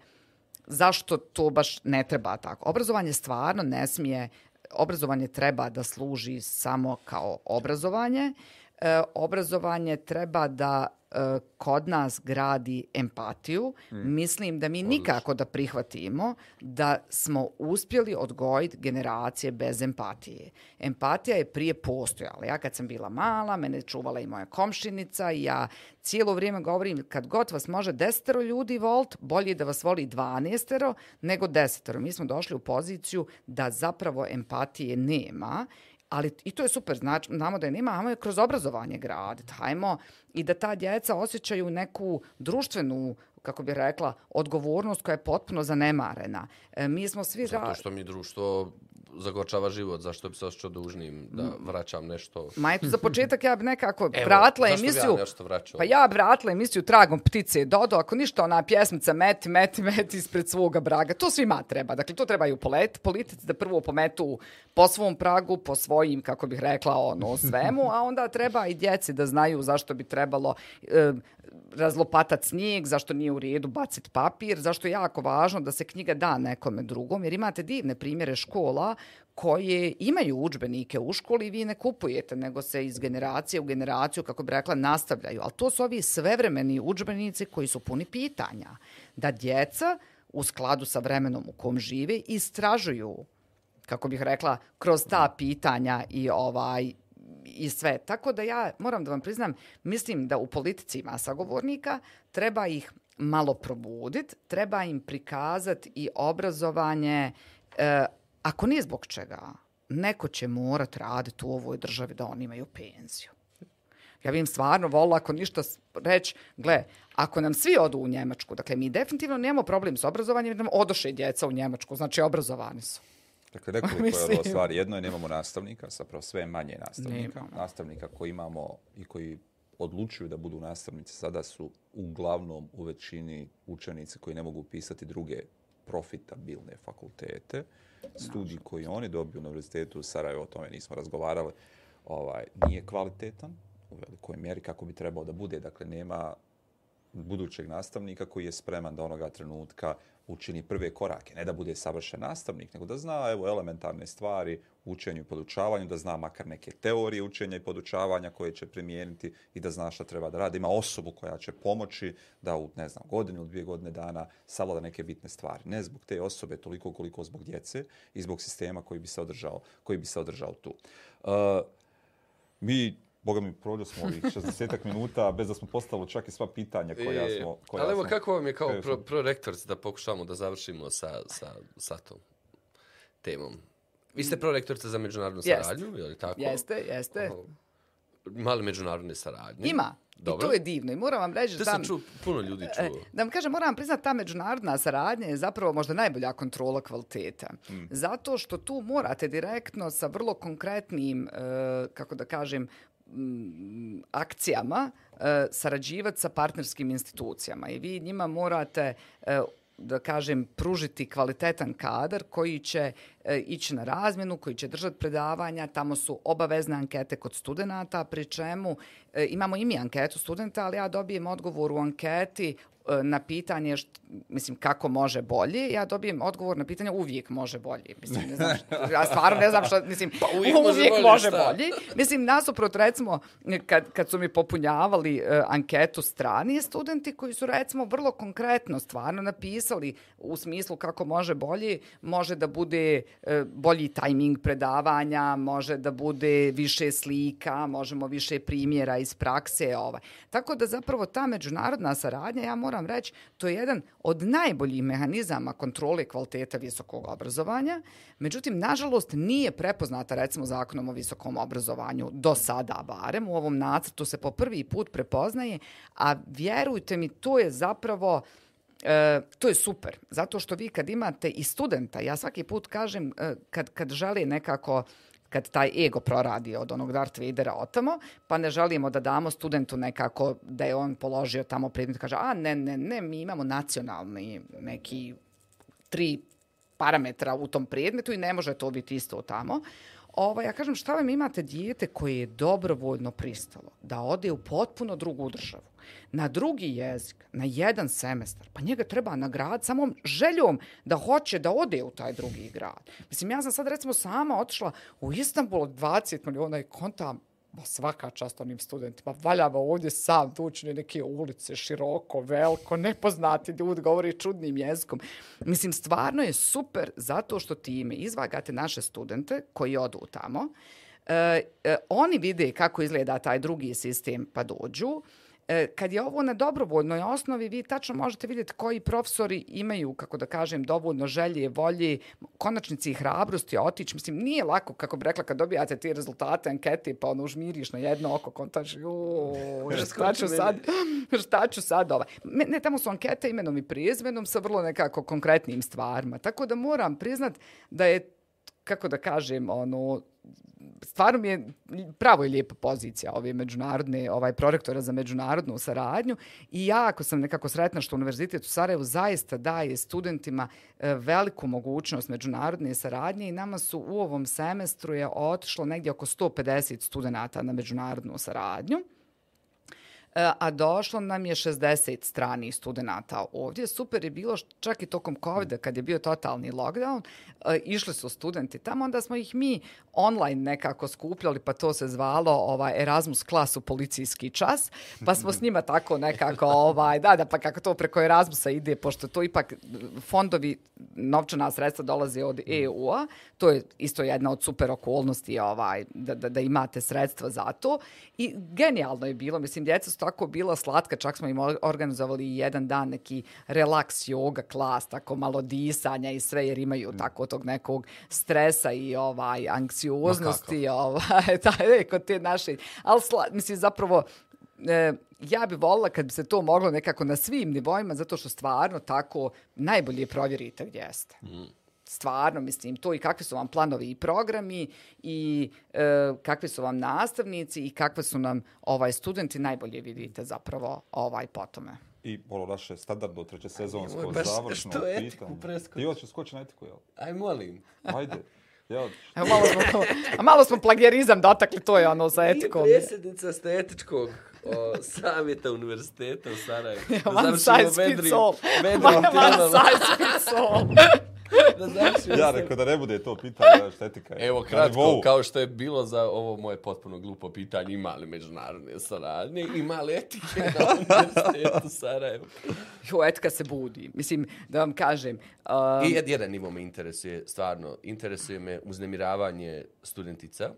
zašto to baš ne treba tako. Obrazovanje stvarno ne smije, obrazovanje treba da služi samo kao obrazovanje. E, obrazovanje treba da e, kod nas gradi empatiju. Mislim da mi nikako da prihvatimo da smo uspjeli odgojiti generacije bez empatije. Empatija je prije postojala. Ja kad sam bila mala, mene čuvala i moja komšinica i ja cijelo vrijeme govorim kad god vas može desetero ljudi volt, bolje je da vas voli dvanestero nego desetero. Mi smo došli u poziciju da zapravo empatije nema Ali i to je super, znači, znamo da je nema, ajmo je kroz obrazovanje graditi, hajmo i da ta djeca osjećaju neku društvenu, kako bi rekla, odgovornost koja je potpuno zanemarena. E, mi smo svi...
Zato što mi društvo zagorčava život, zašto bi se osjećao dužnim da vraćam nešto...
Ma eto, za početak ja bi nekako
Evo,
vratila
zašto bi ja
emisiju...
nešto vraćao?
Pa ja bi vratila emisiju Tragom ptice Dodo, ako ništa ona pjesmica meti, meti, meti ispred svoga braga. To svima treba. Dakle, to treba i u polet, politici da prvo pometu po svom pragu, po svojim, kako bih rekla, ono, svemu, a onda treba i djeci da znaju zašto bi trebalo e, razlopatat snijeg, zašto nije u redu baciti papir, zašto je jako važno da se knjiga da nekome drugom, jer imate divne primjere škola koje imaju učbenike u školi i vi ne kupujete, nego se iz generacije u generaciju, kako bi rekla, nastavljaju. Ali to su ovi svevremeni učbenici koji su puni pitanja. Da djeca u skladu sa vremenom u kom žive istražuju kako bih rekla, kroz ta pitanja i ovaj i sve. Tako da ja moram da vam priznam, mislim da u politici ima sagovornika, treba ih malo probuditi, treba im prikazati i obrazovanje, e, ako nije zbog čega, neko će morat raditi u ovoj državi da oni imaju penziju. Ja bih im stvarno volila ako ništa reći, gle, ako nam svi odu u Njemačku, dakle mi definitivno nemamo problem s obrazovanjem, jer nam odoše djeca u Njemačku, znači obrazovani su.
Dakle, nekoliko je
Mislim.
ovo stvari. Jedno je nemamo nastavnika, zapravo sve je manje nastavnika.
Nemamo.
Nastavnika koji imamo i koji odlučuju da budu nastavnici sada su uglavnom u većini učenici koji ne mogu upisati druge profitabilne fakultete. Studij koji oni dobiju na univerzitetu u Sarajevo, o tome nismo razgovarali, ovaj, nije kvalitetan u velikoj mjeri kako bi trebao da bude. Dakle, nema budućeg nastavnika koji je spreman da onoga trenutka učini prve korake. Ne da bude savršen nastavnik, nego da zna evo, elementarne stvari u učenju i podučavanju, da zna makar neke teorije učenja i podučavanja koje će primijeniti i da zna šta treba da radi. Ima osobu koja će pomoći da u, ne znam, godinu ili dvije godine dana savlada neke bitne stvari. Ne zbog te osobe toliko koliko zbog djece i zbog sistema koji bi se održao, koji bi se održao tu. Uh, mi Boga mi, prođo smo ovih 60 minuta bez da smo postavili čak i sva pitanja koja
E,
smo... Koja
Ali evo,
smo-
kako vam je kao pro,
smo-
prorektorci da pokušamo da završimo sa, sa, sa tom temom? Vi ste prorektorica za međunarodnu
Jeste.
saradnju, je li tako?
Jeste, jeste.
Aha. Mali međunarodne saradnje.
Ima.
Dobro.
I to je divno. I moram vam reći da...
sam čuo, puno ljudi
E,
čuo.
Da vam kažem, moram vam priznati, ta međunarodna saradnja je zapravo možda najbolja kontrola kvaliteta. Zato što tu morate direktno sa vrlo konkretnim, e, kako da kažem, m, akcijama e, sarađivati sa partnerskim institucijama. I vi njima morate e, da kažem, pružiti kvalitetan kadar koji će e, ići na razmjenu, koji će držati predavanja. Tamo su obavezne ankete kod studenta, pri čemu e, imamo i mi anketu studenta, ali ja dobijem odgovor u anketi e, na pitanje, št, mislim, kako može bolje, ja dobijem odgovor na pitanje uvijek može bolje. Mislim, ne znam, ja stvarno ne znam šta, mislim,
Pa uvijek može bolje,
može
šta?
bolje. Mislim, nasuprot, recimo, kad, kad su mi popunjavali e, anketu strani studenti koji su, recimo, vrlo konkretno stvarno napisali u smislu kako može bolje, može da bude e, E, bolji tajming predavanja, može da bude više slika, možemo više primjera iz prakse. Ovaj. Tako da zapravo ta međunarodna saradnja, ja moram reći, to je jedan od najboljih mehanizama kontrole kvaliteta visokog obrazovanja. Međutim, nažalost, nije prepoznata, recimo, zakonom o visokom obrazovanju do sada, barem u ovom nacrtu se po prvi put prepoznaje, a vjerujte mi, to je zapravo E, to je super, zato što vi kad imate i studenta, ja svaki put kažem, e, kad, kad žele nekako kad taj ego proradi od onog Darth Vadera otamo, pa ne želimo da damo studentu nekako da je on položio tamo predmet, kaže, a ne, ne, ne, mi imamo nacionalni neki tri parametra u tom predmetu i ne može to biti isto tamo. Ovo, ja kažem, šta vam imate dijete koje je dobrovoljno pristalo da ode u potpuno drugu državu, na drugi jezik, na jedan semestar, pa njega treba nagrad samom željom da hoće da ode u taj drugi grad. Mislim, ja sam sad recimo sama otišla u Istanbul od 20 miliona i kontam, Ma svaka čast onim studentima. Valjava ovdje sam tučne neke ulice, široko, veliko, nepoznati ljudi, govori čudnim jezikom. Mislim, stvarno je super zato što time izvagate naše studente koji odu tamo. E, e, oni vide kako izgleda taj drugi sistem pa dođu. E, kad je ovo na dobrovoljnoj osnovi, vi tačno možete vidjeti koji profesori imaju, kako da kažem, dovoljno želje, volje, konačnici i hrabrosti otići. Mislim, nije lako, kako bi rekla, kad dobijate ti rezultate ankete, pa ono užmiriš na jedno oko, kontaš, šta ću sad, šta ću sad ovaj. Ne, tamo su ankete imenom i prizmenom sa vrlo nekako konkretnim stvarima. Tako da moram priznat da je kako da kažem, ono, stvarno mi je pravo je lijepa pozicija ove međunarodne, ovaj prorektora za međunarodnu saradnju i ja ako sam nekako sretna što Univerzitet u Sarajevu zaista daje studentima e, veliku mogućnost međunarodne saradnje i nama su u ovom semestru je otišlo negdje oko 150 studenta na međunarodnu saradnju. E, a došlo nam je 60 stranih studenta ovdje. Super je bilo čak i tokom covid kad je bio totalni lockdown, e, išli su studenti tamo, onda smo ih mi online nekako skupljali, pa to se zvalo ovaj Erasmus klasu policijski čas, pa smo s njima tako nekako, ovaj, da, da, pa kako to preko Erasmusa ide, pošto to ipak fondovi, novčana sredstva dolaze od EU-a, to je isto jedna od super okolnosti ovaj, da, da, da imate sredstva za to. I genijalno je bilo, mislim, djeca su tako bila slatka, čak smo im organizovali jedan dan neki relaks yoga klas, tako malo disanja i sve, jer imaju mm. tako tog nekog stresa i ovaj anksioznosti, ovaj, taj, kod te naše, ali sla, mislim, zapravo, e, ja bih volila kad bi se to moglo nekako na svim nivoima, zato što stvarno tako najbolje provjerite gdje jeste. Mm stvarno, mislim, to i kakvi su vam planovi i programi i e, kakvi su vam nastavnici i kakve su nam ovaj studenti, najbolje vidite zapravo ovaj potome.
I ono naše standardno treće sezonsko Aj, završno što je etiku presko? I hoće skoči na etiku, jel?
Aj, molim.
Ajde. Ja.
Evo, malo, smo, a malo smo plagijarizam dotakli, to je ono sa etikom.
I presjednica ste etičkog o, savjeta univerziteta u Sarajevu.
One size fits all. One size fits all
da znači, ja rekao da ne bude to pitanje estetika.
Evo kratko, kao što je bilo za ovo moje potpuno glupo pitanje, ima li međunarodne saradnje, ima li etike na univerzitetu Sarajevo?
Jo, etika se budi. Mislim, da vam kažem...
Um... I jedan nivo me interesuje, stvarno, interesuje me uznemiravanje studentica.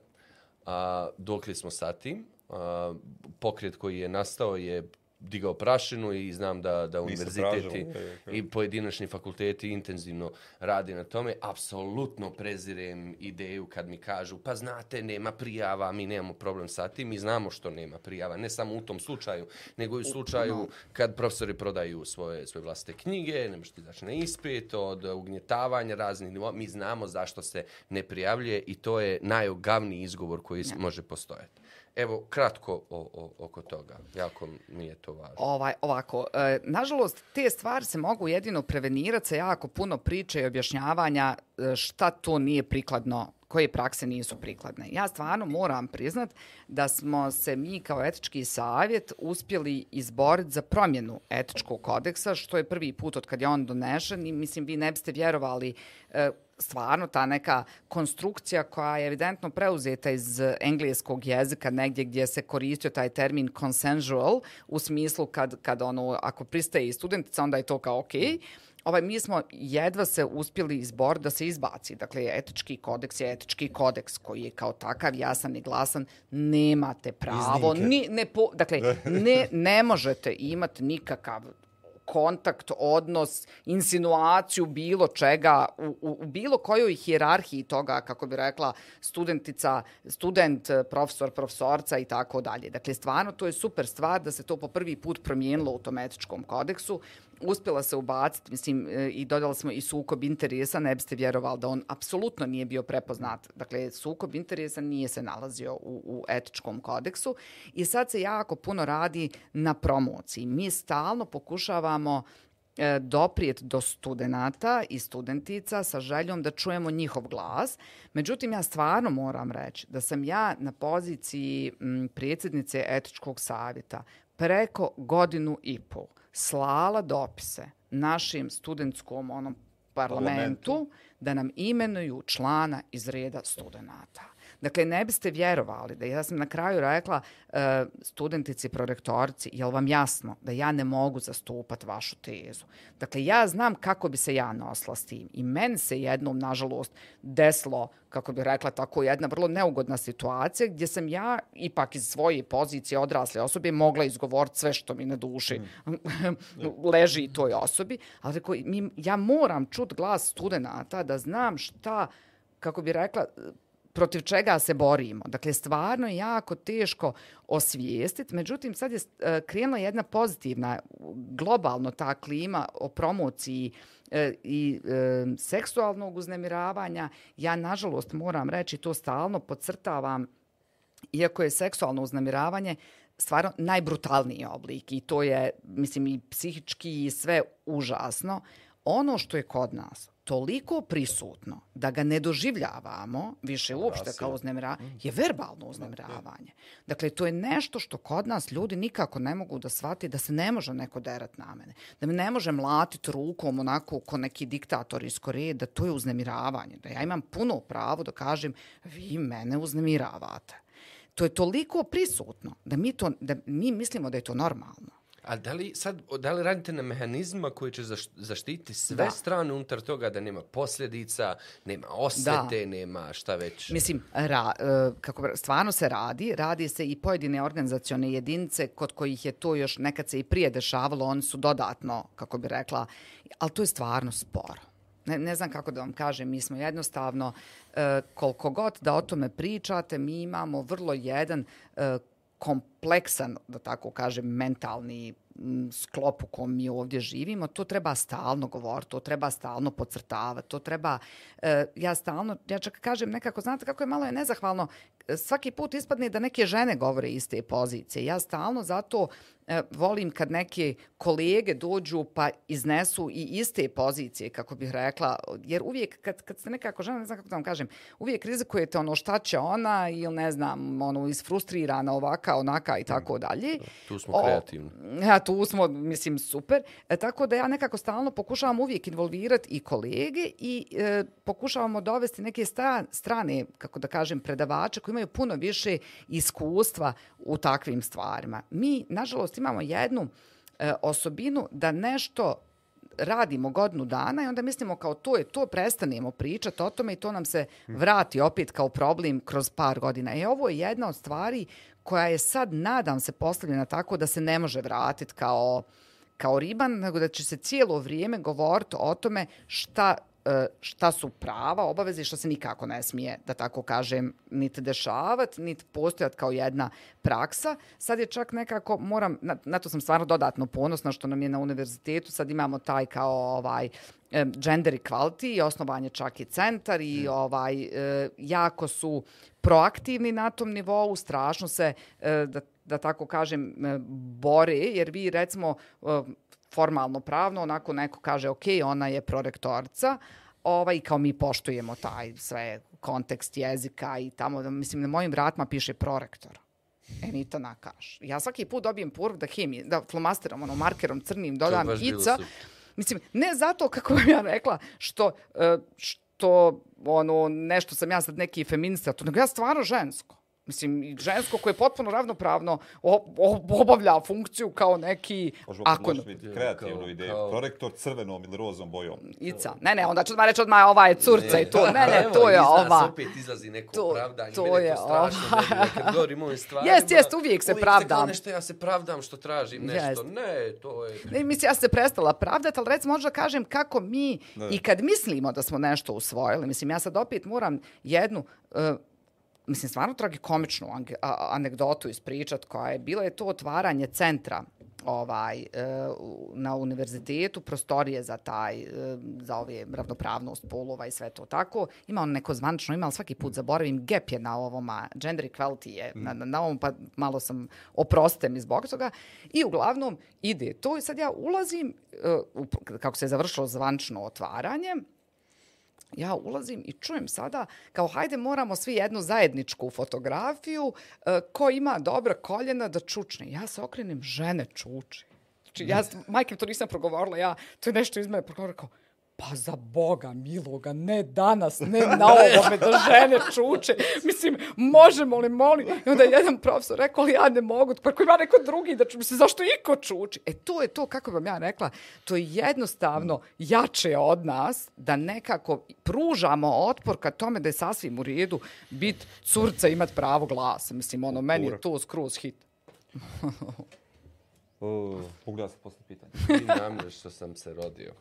A, dok li smo sa tim? A, pokret koji je nastao je digao prašinu i znam da, da univerziteti i pojedinačni fakulteti intenzivno radi na tome. Apsolutno prezirem ideju kad mi kažu pa znate, nema prijava, mi nemamo problem sa tim, mi znamo što nema prijava. Ne samo u tom slučaju, nego i u slučaju kad profesori prodaju svoje, svoje vlastite knjige, ne možete izaći na ispit od ugnjetavanja raznih nivoa. Mi znamo zašto se ne prijavljuje i to je najogavniji izgovor koji ja. može postojati. Evo, kratko o, o, oko toga. Jako mi je to važno.
Ovaj, ovako, e, nažalost, te stvari se mogu jedino prevenirati sa jako puno priče i objašnjavanja e, šta to nije prikladno koje prakse nisu prikladne. Ja stvarno moram priznat da smo se mi kao etički savjet uspjeli izboriti za promjenu etičkog kodeksa, što je prvi put od kad je on donešen i mislim vi ne biste vjerovali e, stvarno ta neka konstrukcija koja je evidentno preuzeta iz engleskog jezika negdje gdje se koristio taj termin consensual u smislu kad, kad ono, ako pristaje i studentica, onda je to kao okej. Okay ovaj, mi smo jedva se uspjeli izbor da se izbaci. Dakle, etički kodeks je etički kodeks koji je kao takav jasan i glasan. Nemate pravo. Ni, ne po, dakle, ne, ne možete imati nikakav kontakt, odnos, insinuaciju bilo čega u, u, u bilo kojoj hijerarhiji toga, kako bi rekla, studentica, student, profesor, profesorca i tako dalje. Dakle, stvarno, to je super stvar da se to po prvi put promijenilo u tom etičkom kodeksu uspjela se ubaciti, mislim, e, i dodali smo i sukob interesa, ne biste vjerovali da on apsolutno nije bio prepoznat. Dakle, sukob interesa nije se nalazio u, u etičkom kodeksu i sad se jako puno radi na promociji. Mi stalno pokušavamo e, doprijet do studenta i studentica sa željom da čujemo njihov glas. Međutim, ja stvarno moram reći da sam ja na poziciji predsjednice etičkog savjeta preko godinu i pol slala dopise našim studentskom onom parlamentu, parlamentu da nam imenuju člana iz reda studenta. Dakle, ne biste vjerovali da ja sam na kraju rekla uh, studentici, prorektorici, je vam jasno da ja ne mogu zastupati vašu tezu? Dakle, ja znam kako bi se ja nosla s tim. I meni se jednom, nažalost, deslo, kako bi rekla, tako jedna vrlo neugodna situacija gdje sam ja ipak iz svoje pozicije odrasle osobe mogla izgovoriti sve što mi na duši mm. leži toj osobi. Ali tako, mi, ja moram čut glas studenta da znam šta, kako bi rekla, protiv čega se borimo. Dakle, stvarno je jako teško osvijestiti. Međutim, sad je e, krenula jedna pozitivna, globalno ta klima o promociji e, i e, seksualnog uznemiravanja. Ja, nažalost, moram reći, to stalno podcrtavam, iako je seksualno uznemiravanje stvarno najbrutalniji oblik i to je, mislim, i psihički i sve užasno. Ono što je kod nas, toliko prisutno da ga ne doživljavamo više uopšte kao uznemiravanje, je verbalno uznemiravanje. Dakle, to je nešto što kod nas ljudi nikako ne mogu da shvati da se ne može neko derat na mene. Da me ne može mlatiti rukom onako ko neki diktator iz Koreje, da to je uznemiravanje. Da ja imam puno pravo da kažem vi mene uznemiravate. To je toliko prisutno da mi, to, da mi mislimo da je to normalno.
A da li, sad, da li radite na mehanizma koji će zaštiti sve da. strane unutar toga da nema posljedica, nema osvete, da. nema šta već?
Mislim, ra, e, kako, stvarno se radi. Radi se i pojedine organizacione jedinice kod kojih je to još nekad se i prije dešavalo. Oni su dodatno, kako bi rekla, ali to je stvarno sporo. Ne, ne znam kako da vam kažem, mi smo jednostavno, e, koliko god da o tome pričate, mi imamo vrlo jedan e, kompleksan, da tako kažem, mentalni sklop u kom mi ovdje živimo, to treba stalno govoriti, to treba stalno pocrtavati, to treba, e, ja stalno, ja čak kažem nekako, znate kako je malo je nezahvalno, e, svaki put ispadne da neke žene govore iste pozicije. Ja stalno zato e, volim kad neke kolege dođu pa iznesu i iste pozicije, kako bih rekla, jer uvijek kad, kad ste nekako žena, ne znam kako da vam kažem, uvijek rizikujete ono šta će ona ili ne znam, ono isfrustrirana ovaka, onaka i tako dalje.
Tu smo kreativni.
Ja, tu smo, mislim, super. E, tako da ja nekako stalno pokušavam uvijek involvirati i kolege i e, pokušavamo dovesti neke sta, strane, kako da kažem, predavače koji imaju puno više iskustva u takvim stvarima. Mi, nažalost, imamo jednu e, osobinu da nešto radimo godinu dana i onda mislimo kao to je to, prestanemo pričati o tome i to nam se vrati opet kao problem kroz par godina. I ovo je jedna od stvari koja je sad, nadam se, postavljena tako da se ne može vratiti kao, kao riban, nego da će se cijelo vrijeme govoriti o tome šta šta su prava, obaveze i što se nikako ne smije, da tako kažem, niti dešavati, niti postojati kao jedna praksa. Sad je čak nekako, moram, na, na to sam stvarno dodatno ponosna što nam je na univerzitetu, sad imamo taj kao ovaj gender equality i osnovan je čak i centar i mm. ovaj e, jako su proaktivni na tom nivou, strašno se e, da, da tako kažem bore jer vi recimo formalno pravno, onako neko kaže, ok, ona je prorektorca, ovaj, kao mi poštujemo taj sve kontekst jezika i tamo, mislim, na mojim vratima piše prorektor. Enita Nakaš. Ja svaki put dobijem poruk da hemije, da flomasterom, ono, markerom crnim, dodam ica. Mislim, ne zato, kako bih ja rekla, što, e, što ono, nešto sam ja sad neki feminista, to nego ja stvarno žensko mislim, žensko koje je potpuno ravnopravno obavlja funkciju kao neki...
Možemo ako... biti kreativnu ideju. Kao... Prorektor crvenom ili rozom bojom.
Ica. Ne, ne, onda ću odmah reći odmah ova je curca ne, i to. Ne, ne, to je ova. Iz
opet izlazi neko to, pravdanje. To je ova. Kad govorim ovim stvarima...
Jest, jest, uvijek se pravdam.
Uvijek se nešto, ja se pravdam što tražim nešto. Jest. Ne, to je...
Ne, mislim, ja se prestala pravdati, ali recimo možda kažem kako mi ne. i kad mislimo da smo nešto usvojili. Mislim, ja sad opet moram jednu... Uh, mislim, stvarno tragikomičnu anegdotu ispričat koja je bila je to otvaranje centra ovaj e, na univerzitetu prostorije za taj e, za ove ravnopravnost polova i sve to tako. Ima on neko zvanično, ima ali svaki put zaboravim gap je na ovom, a gender equality je na, na, na ovom, pa malo sam oprostem mi zbog toga. I uglavnom ide to i sad ja ulazim, e, kako se je završilo zvanično otvaranje, ja ulazim i čujem sada kao hajde moramo svi jednu zajedničku fotografiju e, ko ima dobra koljena da čučne. Ja se okrenem, žene čuče. Znači, ja, majke to nisam progovorila, ja, to je nešto iz mene progovorila kao, pa za Boga miloga, ne danas, ne na ovome da žene čuče. Mislim, možemo li, molim? I onda je jedan profesor rekao, ali ja ne mogu, pa ako ima neko drugi da čuče, mislim, zašto iko čuči? E, to je to, kako vam ja rekla, to je jednostavno jače od nas da nekako pružamo otpor ka tome da je sasvim u redu bit curca imat pravo glasa. Mislim, ono, meni je to skroz hit.
O, mogu ja se posle pitanje.
Ti namre što sam se rodio.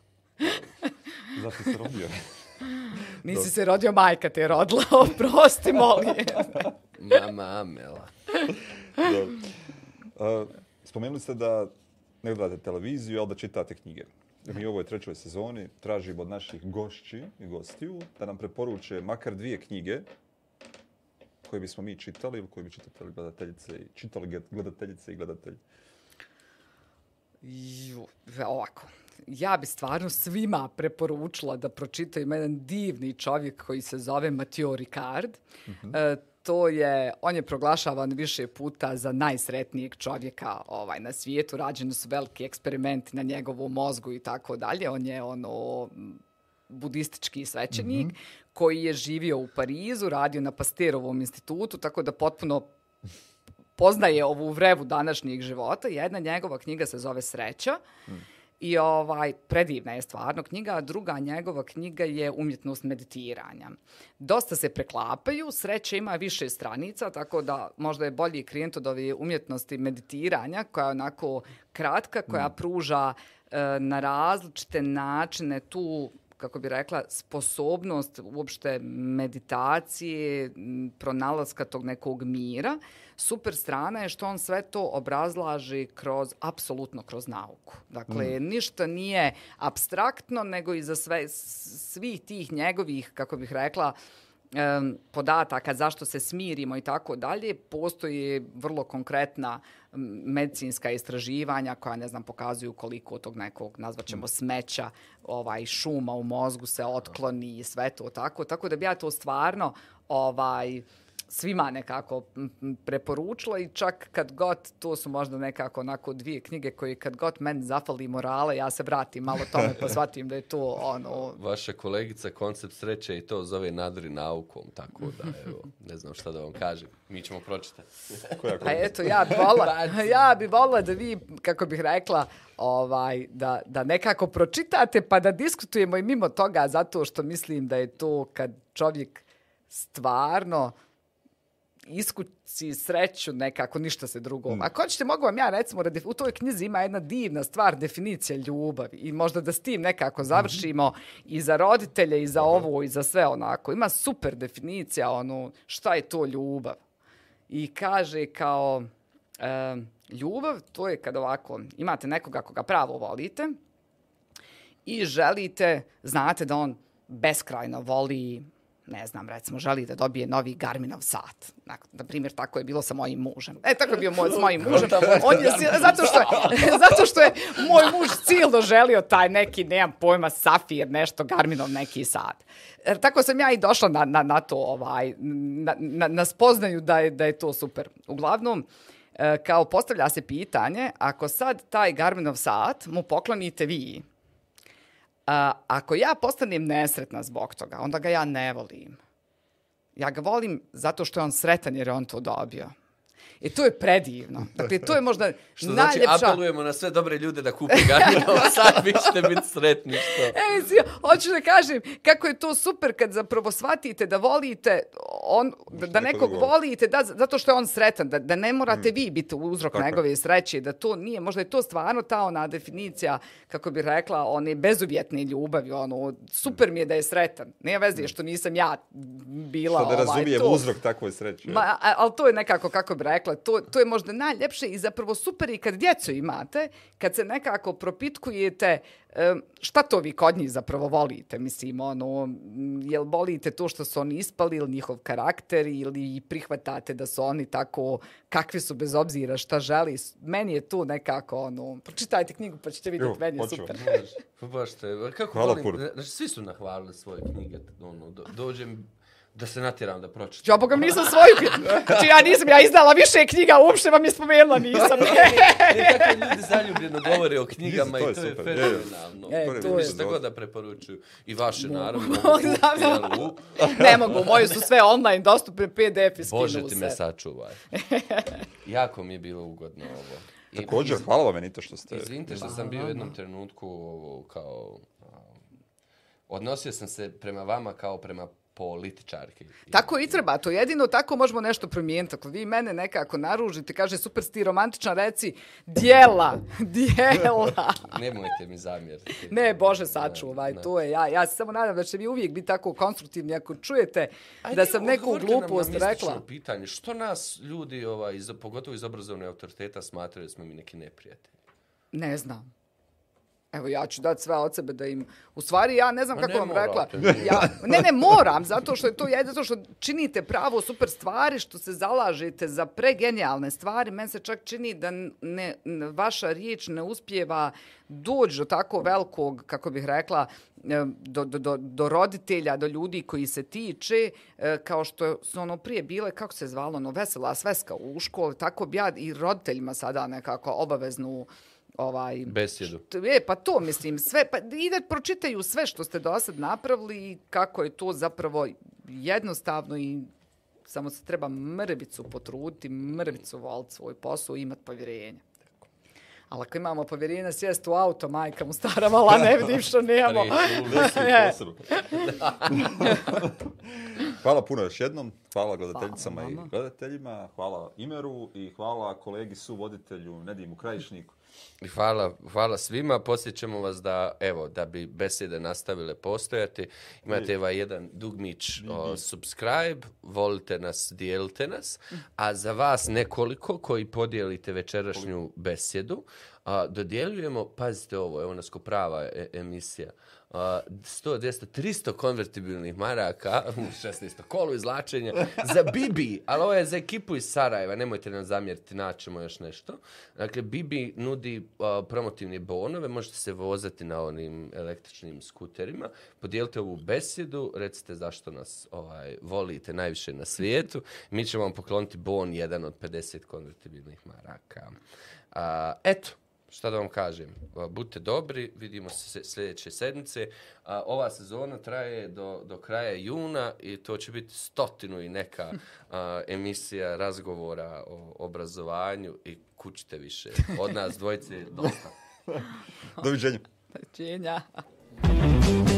Zašto se rodio?
Nisi se rodio, majka te je rodila, oprosti, molim.
Mama Amela.
Dobro. Uh, spomenuli ste da ne gledate televiziju, ali da čitate knjige. Mi u ovoj trećoj sezoni tražimo od naših gošći i gostiju da nam preporuče makar dvije knjige koje bismo mi čitali ili koje bi čitali gledateljice i čitali gledateljice i gledatelji.
Ju, ovako. Ja bi stvarno svima preporučila da pročitaju jedan divni čovjek koji se zove Mateo Ricard. E, to je, on je proglašavan više puta za najsretnijeg čovjeka ovaj, na svijetu. Rađeni su veliki eksperimenti na njegovom mozgu i tako dalje. On je ono budistički svećenik koji je živio u Parizu, radio na Pasterovom institutu, tako da potpuno poznaje ovu vrevu današnjeg života. Jedna njegova knjiga se zove Sreća. I ovaj, predivna je stvarno knjiga, a druga njegova knjiga je Umjetnost meditiranja. Dosta se preklapaju, sreća ima više stranica, tako da možda je bolji klijent od ove umjetnosti meditiranja, koja je onako kratka, koja pruža e, na različite načine tu kako bi rekla, sposobnost uopšte meditacije, pronalaska tog nekog mira. Super strana je što on sve to obrazlaži kroz, apsolutno kroz nauku. Dakle, ništa nije abstraktno, nego i za sve, svih tih njegovih, kako bih rekla, podataka zašto se smirimo i tako dalje, postoji vrlo konkretna medicinska istraživanja koja, ne znam, pokazuju koliko tog nekog, nazvaćemo smeća, ovaj, šuma u mozgu se otkloni i sve to tako. Tako da bi ja to stvarno ovaj, svima nekako preporučila i čak kad god, to su možda nekako onako dvije knjige koje kad god meni zafali morale, ja se vratim malo tome pa shvatim da je to ono,
Vaša kolegica koncept sreće i to zove nadri naukom, tako da evo, ne znam šta da vam kažem. Mi ćemo pročitati.
Koja
Pa eto, ja bi volila, ja bi volila da vi, kako bih rekla, ovaj, da, da nekako pročitate pa da diskutujemo i mimo toga zato što mislim da je to kad čovjek stvarno iskuci sreću nekako, ništa se drugo.
Mm.
Ako hoćete, mogu vam ja recimo, def- u toj knjizi ima jedna divna stvar, definicija ljubavi i možda da s tim nekako završimo i za roditelje i za ovo i za sve onako. Ima super definicija, ono, šta je to ljubav. I kaže kao, e, ljubav, to je kad ovako, imate nekoga koga pravo volite, i želite, znate da on beskrajno voli, ne znam, recimo, želi da dobije novi Garminov sat. Na, na primjer, tako je bilo sa mojim mužem. E, tako je bio moj, s mojim mužem. On je, zato, što je, zato što je moj muž silno želio taj neki, nemam pojma, safir, nešto, Garminov neki sat. E, tako sam ja i došla na, na, na to, ovaj, na, na, na spoznaju da je, da je to super. Uglavnom, e, kao postavlja se pitanje, ako sad taj Garminov sat mu poklonite vi, A, ako ja postanem nesretna zbog toga, onda ga ja ne volim. Ja ga volim zato što je on sretan jer je on to dobio. I to je predivno. Dakle, to je možda
Što znači,
najljepša...
apelujemo na sve dobre ljude da kupe Garminov sad, vi ćete biti sretni što.
E, mislim, hoću da kažem kako je to super kad zapravo shvatite da volite on, da, da
neko
nekog volite da, zato što je on sretan, da, da ne morate vi biti uzrok
Tako je.
njegove sreće, da to nije, možda je to stvarno ta ona definicija, kako bi rekla, one bezuvjetne ljubavi, ono, super mi je da je sretan. Nije veze što nisam ja bila
Što da
ovaj,
razumijem
to.
uzrok takvoj sreći.
Ma, ali to je nekako, kako bi rekla, to, to je možda najljepše i zapravo super i kad djecu imate, kad se nekako propitkujete šta to vi kod njih zapravo volite, mislim, ono, jel volite to što su oni ispali ili njihov karakter ili prihvatate da su oni tako kakvi su bez obzira šta želi. Meni je to nekako, ono, pročitajte knjigu pa ćete vidjeti, meni je
hoću.
super.
Pa baš te, kako
Hvala
volim, znači, svi su nahvalili svoje knjige, ono, do, dođem da se natjeram da pročitam.
Ja, Boga, nisam svoju knjigu. Znači, ja nisam, ja izdala više knjiga, uopšte vam je spomenula, nisam.
Ne, tako ljudi zaljubljeno govore o knjigama
to
i to
je
je
super,
fenomenalno.
E,
to je
to
dobro.
god da preporučuju. I vaše, naravno.
Ne mogu, moje su sve online dostupne, PDF i skinu
Bože ti
se.
me sačuvaj. Jako mi je bilo ugodno ovo. I-
Također,
iz-
hvala vam Benito što ste...
Izvinite što sam bio u jednom trenutku ovo, kao... Odnosio sam se prema vama kao prema političarki.
Tako i treba, to jedino tako možemo nešto promijeniti. Ako vi mene nekako naružite, kaže super si ti romantična, reci dijela, dijela.
Nemojte mi zamjeriti.
Ne, Bože, sačuvaj, to je ja. Ja se samo nadam da ćete vi uvijek biti tako konstruktivni ako čujete
Ajde,
da sam neku glupost rekla.
pitanje. Što nas ljudi, ovaj, iz, pogotovo iz obrazovne autoriteta, smatraju da smo mi neki neprijatelji?
Ne znam. Evo, ja ću dati sve od sebe da im... U stvari, ja ne znam
Ma
kako
ne
vam
morate.
rekla. Ja, ne, ne, moram, zato što je to jedno, zato što činite pravo super stvari, što se zalažete za pregenijalne stvari. Meni se čak čini da ne, n- vaša riječ ne uspjeva doći do tako velikog, kako bih rekla, e, do, do, do, do roditelja, do ljudi koji se tiče, e, kao što su ono prije bile, kako se zvalo, ono, vesela sveska u školi, tako bi ja i roditeljima sada nekako obaveznu ovaj,
Besjedu.
T- E, pa to mislim, sve, pa i da pročitaju sve što ste do sad napravili i kako je to zapravo jednostavno i samo se treba mrvicu potruditi, mrvicu voliti svoj posao i imati povjerenje. Ali ako imamo povjerenje, sjest u auto, majka mu stara mala, ne vidim što nemamo. E,
Hvala puno još jednom. Hvala gledateljicama
Hvala
i gledateljima. Hvala Imeru i hvala kolegi suvoditelju Nedimu Krajišniku.
Hvala, hvala svima. Posjećamo vas da, evo, da bi besede nastavile postojati. Imate ovaj jedan dugmić o, subscribe, volite nas, dijelite nas. A za vas nekoliko koji podijelite večerašnju besjedu, a, dodjeljujemo, pazite ovo, evo nas ko prava e- emisija, uh, 100, 200, 300 konvertibilnih maraka u 16. kolu izlačenja za Bibi, ali ovo je za ekipu iz Sarajeva, nemojte nam zamjeriti, naćemo još nešto. Dakle, Bibi nudi uh, promotivne bonove, možete se vozati na onim električnim skuterima, podijelite ovu besjedu, recite zašto nas ovaj, volite najviše na svijetu, mi ćemo vam pokloniti bon jedan od 50 konvertibilnih maraka. Uh, eto, šta da vam kažem, budite dobri, vidimo se sljedeće sedmice. A, ova sezona traje do, do kraja juna i to će biti stotinu i neka a, emisija razgovora o obrazovanju i kućite više. Od nas dvojice dosta.
Doviđenja.
Čenja.